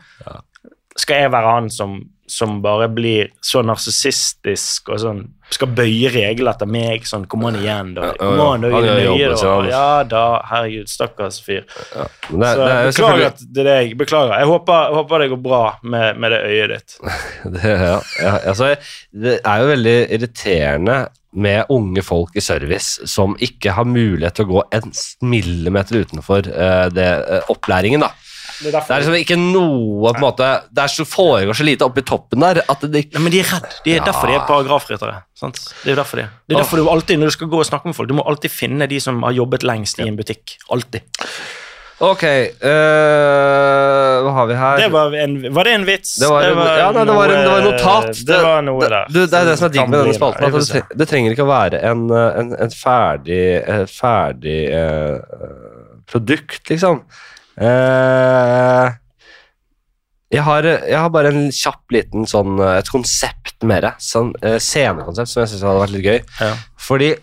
Skal jeg være han som, som bare blir så narsissistisk og sånn Skal bøye regler etter meg? Sånn, kom an igjen, da. Ja, ja, Kom an, da, gjør nøye, da. Ja da, herregud, stakkars fyr. Ja. det, Så det er beklager at det er deg. Beklager. Jeg håper, håper det går bra med, med det øyet ditt. det, ja, ja, altså, det er jo veldig irriterende med unge folk i service som ikke har mulighet til å gå en millimeter utenfor eh, det, eh, opplæringen. da. Det er Det er liksom ikke noe på en måte, Det er så foregår så lite oppi toppen der at det Nei, men de er redd. Det er Ja. derfor de er paragrafryttere. Sant? Det er derfor de. Det er derfor du alltid, når du skal gå og snakke med folk, du må alltid finne de som har jobbet lengst i en butikk. Alltid. Ok, eh, hva har vi her? Det var, en, var det en vits? Det var, en, ja, nei, det var, en, det var en notat. Det var noe det, der. Du, det er det som er digg med denne spalten. At det, det trenger ikke å være en, eh, en, en ferdig, ferdig eh, produkt, liksom. Eh, jeg, har, jeg har bare en kjapp liten sånn eh, et konsept mer. Sånn uh, scenekonsept som jeg syns hadde vært litt gøy. Ja. Fordi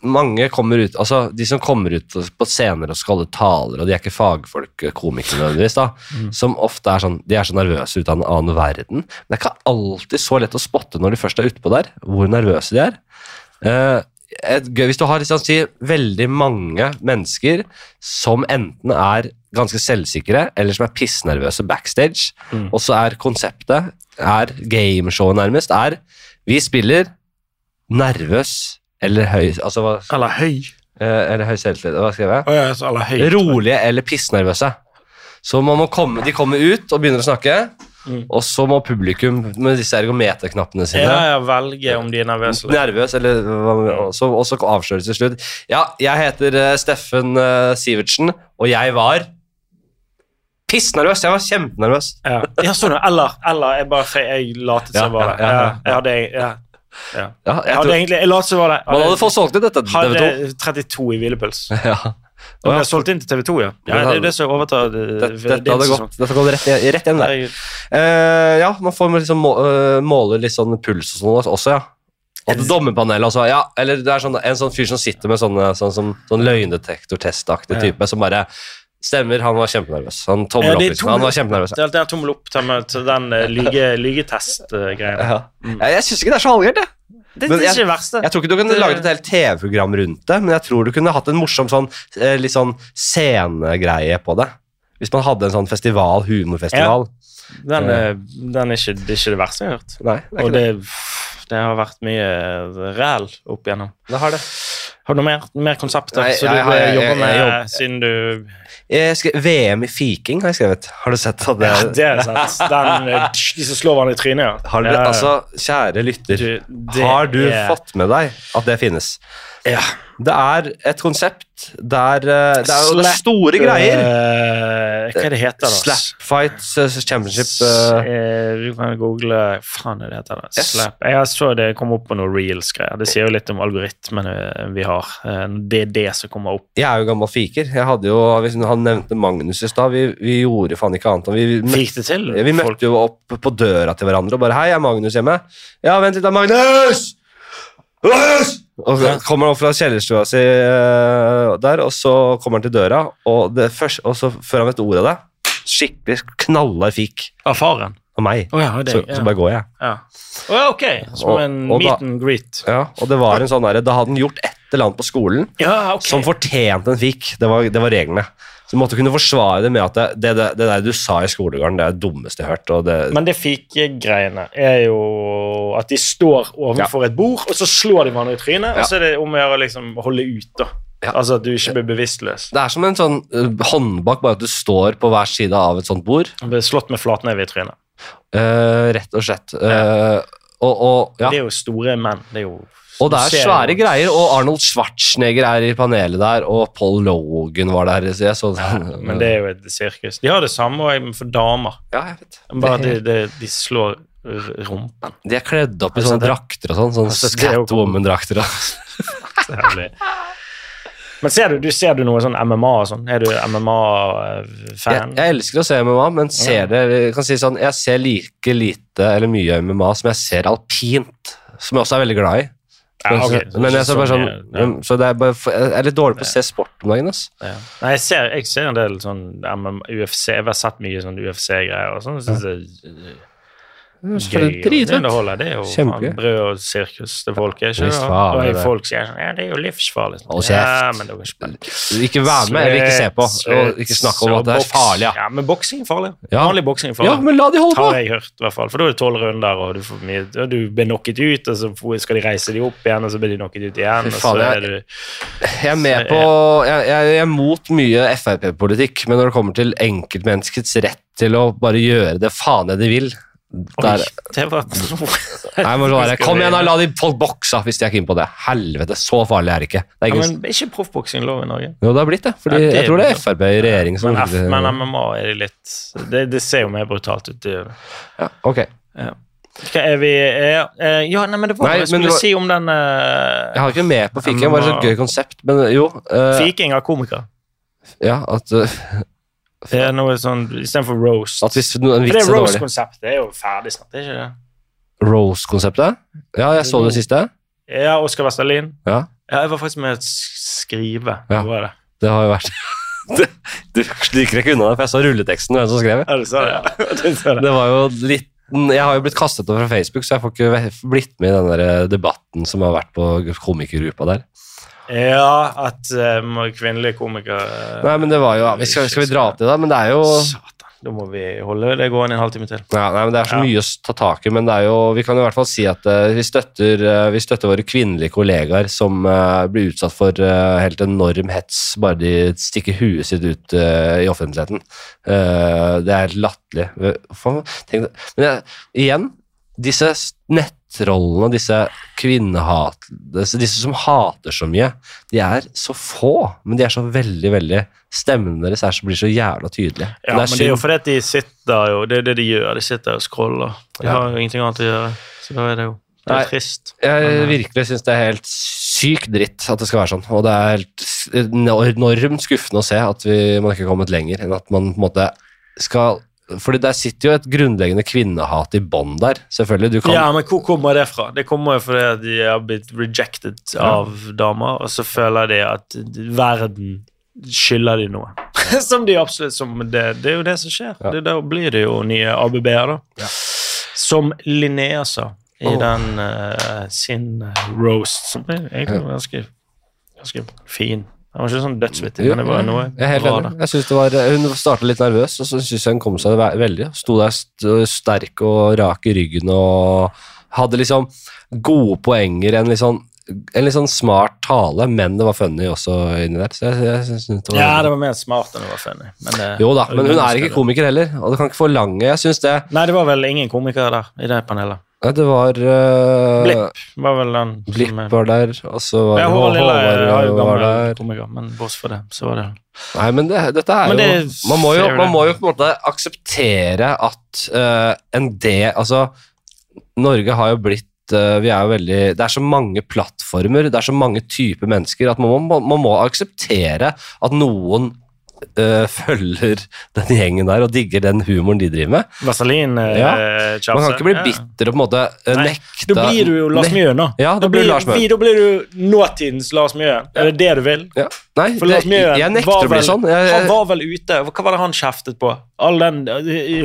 mange kommer ut, altså De som kommer ut på scener og skal holde taler, og de er ikke fagfolk, komikere nødvendigvis, da, Mm. som ofte er sånn De er så nervøse ut av en annen verden. Men det er ikke alltid så lett å spotte når de først er utpå der, hvor nervøse de er. Et, gøy, hvis du har liksom, si, veldig mange mennesker som enten er ganske selvsikre, eller som er pissnervøse backstage, Mm. og så er konseptet, er gameshowet nærmest, er vi spiller nervøs eller høy Altså hva Eller høy. eh, Eller høy selvtillit, hva skrev jeg? Oh, ja, altså. Rolige eller pissnervøse. Så man må komme, de kommer ut og begynner å snakke, Mm. og så må publikum med disse ergometerknappene sine Ja, ja, velge om de er nervøse. Nervøs, eller og så, og så avsløres til slutt. Ja, jeg heter eh, Steffen eh, Sivertsen, og jeg var pissnervøs. Jeg var kjempenervøs. Ja, ja sånn, eller, eller jeg bare jeg latet som jeg var det. Ja, ja. jeg hadde, ja, Jeg jeg tror, egentlig, jeg latet jeg var det. man hadde fått solgt det, dette til TV 2. Hadde 32 i hvilepuls. Ja. Og ble solgt inn til TV 2, ja. ja det er jo det som overtar det, Dette, dette hadde gått, dette hadde gått rett, rett igjen der. Eh, ja, man får liksom må, uh, måle litt sånn puls og sånn også, ja. Og dommerpanelet også, ja. Eller det er sånn, en sånn fyr som sitter med sånne, sånn, sånn, sånn løgndetektortestaktig Ja. type, som bare Stemmer, han var kjempenervøs. Han tommel opp, liksom. Han var kjempenervøs. Det er alltid en tommel opp til, den uh, lygetest-greia. Ja. Jeg, jeg syns ikke det er så halvgærent, jeg. Det, det er ikke det verste. Jeg tror ikke du kunne laget et helt TV-program rundt det, men jeg tror du kunne hatt en morsom sånn, eh, litt sånn scenegreie på det. Hvis man hadde en sånn festival, humorfestival. Den, er- den er ikke, det er ikke det verste jeg har hørt. Nei, det Og det. det, har vært mye ræl opp igjennom. Det har det. Har du noe mer, mer konsepter Nei, som du jeg jeg, jeg- jobber med siden du skrev, VM i fiking har jeg skrevet. Har du sett at det, Ja, det er sant. Den, eh, de som slår hverandre i trynet, ja. Har du, altså, kjære lytter, du, har du er- fått med deg at det finnes? Ja. Det er et konsept der eh, Det er jo Slap, store greier. Uh, hva er det heter da? Slap Fights eh, Championship. Uh. Eh, Du kan google Faen er det heter det? Yes. Slap. Jeg så det kom opp på noen reels-greier. Det sier jo litt om algoritmene vi har. Eh, Det er det som kommer opp. jeg er jo gammel fiker. Jeg hadde jo, Han nevnte Magnus i stad. Vi, vi gjorde faen ikke annet. Vi, Fikk det til? vi Folk- møtte jo opp på døra til hverandre og bare 'Hei, er Magnus hjemme?' 'Ja, vent litt, da, Magnus!' Magnus! Og så kommer han opp fra kjellerstua si eh, der, og så kommer han til døra, og, det først, og så før han vet ordet av det, skikkelig knallhard fikk. Av faren? av meg. Oh, ja, det, så, så, bare går jeg. Ja. Oh, ok, som og, og meet da, and greet. Ja, og det var en sånn der, Da hadde han gjort et eller annet på skolen okay. som fortjente en fikk. Det var, det var reglene. Så du måtte kunne forsvare det med at det, det, det, der du sa i skolegården, det er det dummeste jeg har hørt. Det, Men det fikegreiene er jo at de står overfor ja. et bord, og så slår de hverandre i trynet, ja. og så er det om å gjøre liksom holde ut. da. Ja. Altså at du ikke blir bevisstløs. Det er som en sånn uh, håndbak, bare at du står på hver side av et sånt bord. Og blir slått med flatneve i trynet. Uh, rett og slett. Uh, og, og, ja. Det er jo store menn. Det er jo og det er svære greier, og Arnold Schwarzenegger er i panelet der, og Paul Logan var der. Så jeg så ja, men det er jo et sirkus. De har det samme for damer. Ja, jeg vet. Bare de, de, de slår rumpen. De er kledd opp i sånne drakter og sånn. Sånne Catwoman-drakter. Men ser du, du, ser du noe sånn MMA og sånn? Er du MMA-fan? Jeg, jeg, elsker å se MMA, men ser det, jeg kan si sånn, jeg ser like lite eller mye MMA som jeg ser alpint, som jeg også er veldig glad i. Ja, okay. så, men jeg, så, sånn, ja. så det er bare, jeg er litt dårlig på å se sport om dagen. Ja. Nei, jeg ser, jeg ser, en del sånn UFC, jeg har sett mye sånn UFC-greier. og sånn, synes jeg å underholde. Det er jo Kjempegøy. brød og sirkus til folk. Ikke? Og folk sier sånn Ja, det er jo livsfarlig. Og ja, men det ikke, vær med eller ikke se på. Og ikke snakk om at det er farlig. Ja, ja men boksing er farlig. Ja. Vanlig boksing er farlig. Ja, men la de holde på. Har jeg hørt, i hvert fall. For da er det tolv runder, og du, får mye, og du blir knocket ut, og så skal de reise de opp igjen, og så blir de knocket ut igjen. og så jeg, du, jeg, er med på jeg, jeg, er mot mye Frp-politikk, men når det kommer til enkeltmenneskets rett til å bare gjøre det faen jeg de vil der. Oi, det var Nei, må sånn, Kom igjen, da, la de folk bokse hvis de er keen på det. Helvete, så farlig er det ikke. Det er ikke, ja, men ikke proffboksing lov i Norge? Jo, det har blitt det. Fordi ja, det jeg tror det er Frp i regjering som Men, F, men MMA er det litt det, det, ser jo mer brutalt ut. Det. Ja, ok. Ja. Hva er vi er, eh, Ja, nei, men det var nei, jeg skulle var, si om den uh, Jeg har ikke med på fiking, det var et gøy konsept, men jo uh, Fiking av komikere. Ja, at uh, det er noe sånn istedenfor roast. At hvis en vits For det roast-konseptet er jo ferdig snart, er ikke det? Roast-konseptet? Ja, jeg så det siste. Ja, Oskar Westerlin. Ja. ja. Jeg var faktisk med å skrive. Ja. Det, det. det har jo vært Du sliker ikke unna det, for jeg så rulleteksten hvem som skrev. Ja, du sa det, ja. det var jo litt jeg har jo blitt kastet over fra Facebook, så jeg får ikke blitt med i den der debatten som har vært på komikergruppa der. Ja, at uh, kvinnelige komikere Nei, men det var jo skal, skal, vi dra til det, da? Men det er jo Satan. Da må vi holde det gående en halvtime til. Ja, nei, men Det er så ja. mye å ta tak i, men det er jo, vi kan i hvert fall si at uh, vi, støtter, uh, vi, støtter, våre kvinnelige kollegaer som blir utsatt for helt enorm hets bare de stikker huet sitt ut i offentligheten. det er helt latterlig. Men jeg, igjen, disse nett nettrollene, disse kvinnehat... Disse, som hater så mye, de er så få, men de er så veldig, veldig Stemmene deres er så, blir så jævla tydelige. Ja, det men det er jo fordi at de sitter jo Det er det de gjør. De sitter og scroller. De ja. har jo ingenting annet å gjøre. Så da er det jo det er Nei, trist. Jeg men, eh, virkelig syns det er helt sykt dritt at det skal være sånn. Og det er helt enormt skuffende å se at vi, man ikke har kommet lenger enn at man på en måte skal fordi der sitter jo et grunnleggende kvinnehat i bånn der. selvfølgelig. Kan... Ja, men hvor kommer det fra? Det kommer jo fordi de har blitt rejected av ja. damer, og så føler de at verden skylder de noe. som de absolutt som det, det, er jo det som skjer. Ja. Det, da blir det jo nye ABB-er, da. Ja. Som Linnea sa i oh. den uh, sin roast, som er egentlig ganske, ganske fin. Han var ikke sånn dødsvittig, men det var noe jeg er helt enig. Jeg synes det var, Hun starta litt nervøs, og så syns jeg hun kom seg veldig. Sto der sterk og rak i ryggen og hadde liksom gode poenger. En litt sånn, en litt sånn smart tale, men det var funny også inni der. Så jeg, jeg synes det var, ja, det var mer smart enn det var funny. Men det, jo da, men hun er ikke komiker heller, og du kan ikke forlange Jeg synes det Nei, det var vel ingen komikere der i det panelet. Nei, det var uh, Blipp var vel den. Blipp var der, og så var ja, Håvard Lille. Komiker, men bortsett fra det, så var det Nei, men det, dette er det, jo man må jo, man må jo på en måte akseptere at uh, en del Altså, Norge har jo blitt uh, vi er jo veldig, Det er så mange plattformer, det er så mange typer mennesker at man må, man må akseptere at noen uh, følger den gjengen der og digger den humoren de driver med. Vaselin, uh, ja. Man kan ikke bli bitter og på en måte uh, nekte Da blir du jo Lars Mjøen, da. Ja, da, da, blir, Lars Mjøen. da blir du nåtidens Lars Mjøen. Ja. Er det det du vil? Ja. Nei, For Lars Mjøen jeg nekter å bli sånn. Jeg, han var vel ute Hva var det han kjeftet på? All den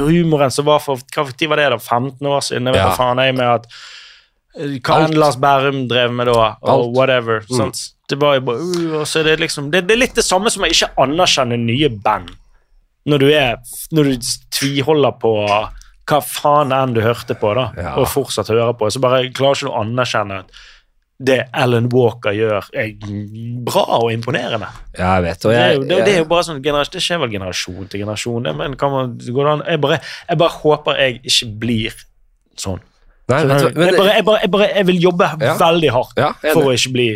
humoren som var for Hva tid var det, da? 15 år siden? Jeg vet ja. faen jeg med at Hva enn Lars Bærum drev med da, og whatever. Mm. Sant? Det, var bare, uh, det, liksom, det, det, er litt det samme som å ikke anerkjenne nye band. Når du, er, når du tviholder på hva faen enn du hørte på, da, ja. og fortsatt hører på, så bare klarer ikke du å anerkjenne at det Alan Walker gjør, er bra og imponerende. Ja, jeg vet, og jeg, det, er jo, bare sånn, Det skjer vel generasjon til generasjon, men kan man? Jeg bare, jeg bare håper jeg ikke blir sånn. Nei, jeg, bare, jeg, bare, jeg, bare, jeg, vil jobbe ja. veldig hardt ja, for å ikke bli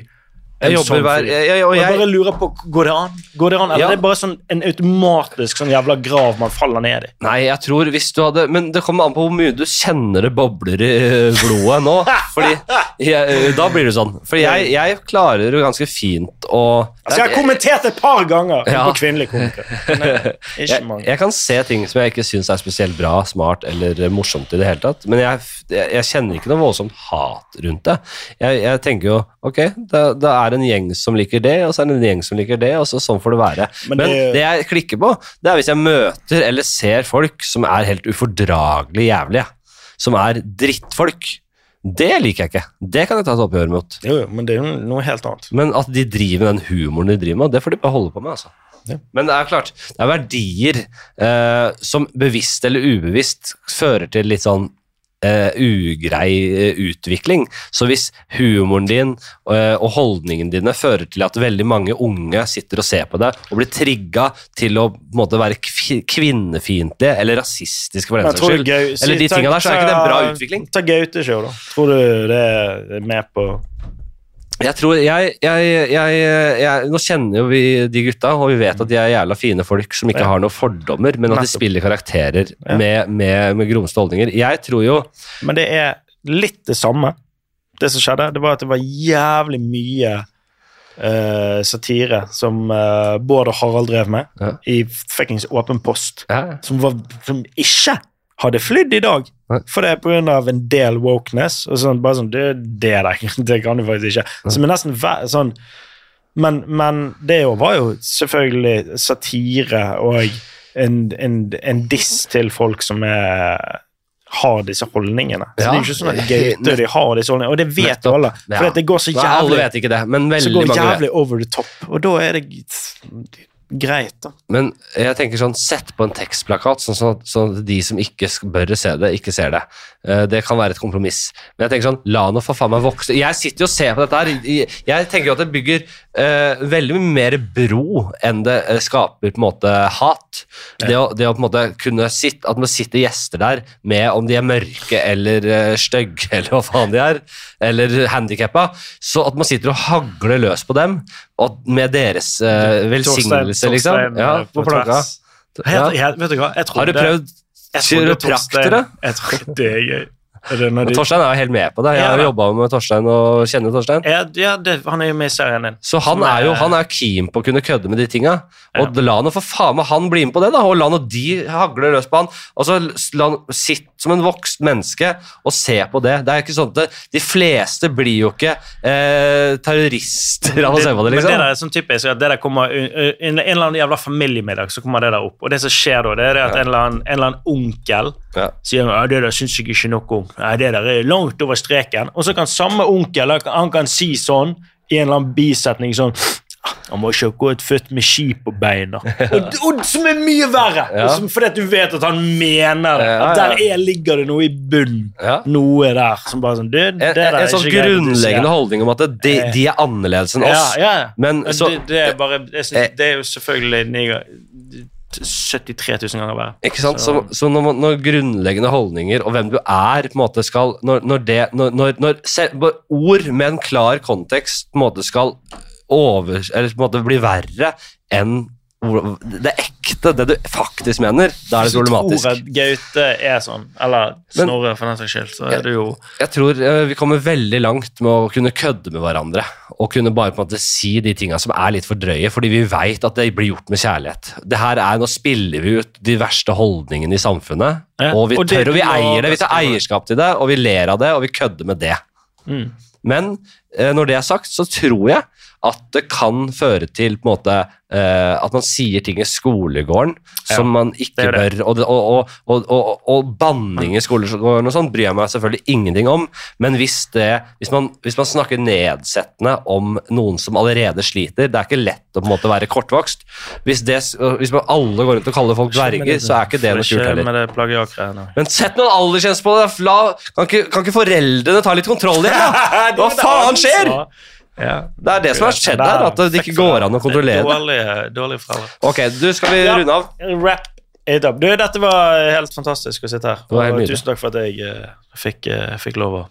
jeg jobber sånn hver jeg, jeg, jeg, bare lurer på, Går det an? Går det an? Eller ja. det er bare sånn en automatisk sånn jævla grav man faller ned i? Nei, jeg tror hvis du hadde Men det kommer an på hvor mye du kjenner det bobler i blodet nå. Fordi jeg, Da blir det sånn. For jeg, klarer jo ganske fint å Altså, jeg har kommentert et par ganger ja. på kvinnelige komikere. Jeg, kan se ting som jeg ikke syns er spesielt bra, smart eller morsomt i det hele tatt. Men jeg, kjenner ikke noe voldsomt hat rundt det. Jeg, tenker jo ok, da, da er er en gjeng som liker det, og så er det en gjeng som liker det, og så sånn får det være. Men det, Men det jeg klikker på, det er hvis jeg møter eller ser folk som er helt ufordragelig jævlige. Som er drittfolk. Det liker jeg ikke. Det kan jeg ta et oppgjør mot. Jo, men det er jo noe helt annet. Men at de driver med den humoren de driver med, det får de bare holde på med. altså. Ja. Men det er klart, det er verdier eh, som bevisst eller ubevisst fører til litt sånn uh, ugrei uh, utvikling. Så hvis humoren din uh, og holdningene dine fører til at veldig mange unge sitter og ser på det og blir trigga til å måte, være kvinnefiendtlige eller rasistiske for den saks skyld, eller de tinga der, så er ikke det en bra utvikling. Ta Gaute-show, da. Tror du det er med på jeg tror jeg, jeg, jeg, Nå kjenner jo vi de gutta, og vi vet at de er jævla fine folk som ikke ja. har noen fordommer, men at de spiller karakterer ja. med, med, med grumste holdninger. Jeg tror jo Men det er litt det samme, det som skjedde. Det var at det var jævlig mye uh, satire som uh, Bård og Harald drev med ja. i fuckings Åpen post, som, var, som ikke hadde flydd i dag. For det er pga. en del wokeness. og sånn, bare sånn, Det, det, det kan du faktisk ikke. Som er nesten sånn men, men det var jo selvfølgelig satire og en, en, en diss til folk som er har disse holdningene. Så ja, Det er jo ikke sånn at Gaute de har disse holdningene, og det vet jo alle. For ja. det går så jævlig, ikke det, men så går jævlig over the top, og da er det greit, da. Men jeg tenker sånn, sett på en tekstplakat, sånn, sånn, sånn at de som ikke bør se det, ikke ser det. Uh, det kan være et kompromiss. Men jeg tenker sånn, la nå for faen meg vokse. Jeg sitter jo og ser på dette her. Jeg tenker jo at det bygger uh, veldig mye mer bro enn det uh, skaper på en måte hat. Det, å, det, å, på en måte kunne sitte, At det sitter gjester der med om de er mørke eller uh, stygge eller hva faen de er, eller handikappa, så at man sitter og hagler løs på dem og med deres velsignelse, liksom. Ja, på planka. Ja. Har du prøvd kiropraktere? Det er gøy. De... Torstein er jo helt med på det. Jeg har jo jobba med Torstein og kjenner Torstein. Ja, ja det, Han er jo med i serien din. Så han er jo han er keen på å kunne kødde med de tinga. Og ja. la nå for faen meg han bli med på det, da. Og la nå de hagle løs på han. Og så la han sitte som en vokst menneske og se på det. Det er ikke sånn at De fleste blir jo ikke eh, terrorister av å se på det, liksom. Men det der er sånn typisk at det der kommer en, en eller annen jævla familiemiddag, så kommer det der opp. Og det som skjer da, det er at en eller annen, en eller annen onkel ja. sier at det der syns jeg ikke noe om. Nei, det der er langt over streken. Og så kan samme onkel han kan si sånn i en eller annen bisetning sånn han må ikke gå ut født med ski på beina. Og, og, som er mye verre! Ja. Som, fordi at du vet at han mener det. At der er, ligger det noe i bunnen. Noe der som bare sånn det, det En, en sånn grunnleggende holdning om at de, de, er annerledes enn oss. Men, så, det, det, er bare, synes, eh, det er jo selvfølgelig 73 000 ganger verre. Ikke sant? Så, så, så når, når, grunnleggende holdninger og hvem du er, på en måte skal Når, når, det, når, ord med en klar kontekst på en måte skal over, eller på en måte bli verre enn det ekte, det du faktisk mener, da er det problematisk. Hvis du tror at Gaute er sånn, eller Snorre for den saks skyld, så er det jo Jeg tror uh, vi kommer veldig langt med å kunne kødde med hverandre og kunne bare på en måte si de tinga som er litt for drøye, fordi vi veit at det blir gjort med kjærlighet. Det her er, Nå spiller vi ut de verste holdningene i samfunnet, ja, og vi og tør, og vi eier det. Vi tar eierskap til det, og vi ler av det, og vi kødder med det. Mm. Men uh, når det er sagt, så tror jeg at det kan føre til på en måte uh, at man sier ting i skolegården ja, som man ikke bør og, og, og, og, banning i skolegården og sånn bryr jeg meg selvfølgelig ingenting om, men hvis, det, hvis, man, hvis, man, snakker nedsettende om noen som allerede sliter Det er ikke lett å på en måte være kortvokst. Hvis, det, hvis man alle går rundt og kaller folk dverger, så er ikke det noe kult heller. Men sett noen aldersgrense på det! kan, ikke, kan ikke foreldrene ta litt kontroll igjen? Hva faen skjer? Ja. Det er det som har skjedd her, at det ikke går an å kontrollere. Dårlig, foreldre. Ok, du, Skal vi runde av? Rap it up. Du, dette var helt fantastisk å sitte her. Og tusen takk for at jeg uh, fikk, uh, fikk lov å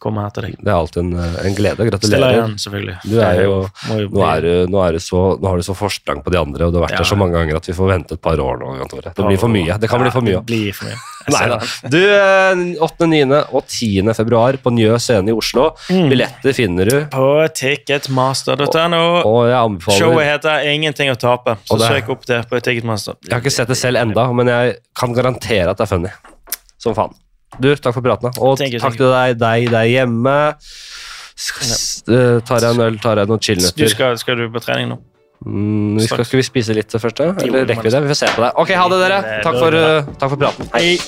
komme til deg. Det er alltid en, eh, en glede. Gratulerer. Igjen, selvfølgelig. Du er jo, nå, er du, nå, er du så, nå har du så forsprang på de andre, og du har vært ja. der så mange ganger at vi får vente et par år nå. Tore. Det blir for mye. Det kan ja, bli for mye. Det blir for mye. Nei da. Du, 8., 9. og 10. februar på Njø scene i Oslo. Mm. Billetter finner du På ticketmaster.no. Showet heter 'Ingenting å tape', så det, søk opp det på Ticketmaster. Jeg har ikke sett det selv enda, men jeg kan garantere at det er funny. Som faen. Du, takk for praten. Og takk til deg, deg der hjemme. Uh, tar jeg en øl, tar jeg noen chillnøtter. Skal, skal, du på trening nå? Mm, vi skal, skal, vi spise litt først, da? Eller rekker vi det? Vi får se på det. Ok, ha det, dere. Takk for, uh, takk for praten. Hei.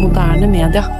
moderne media.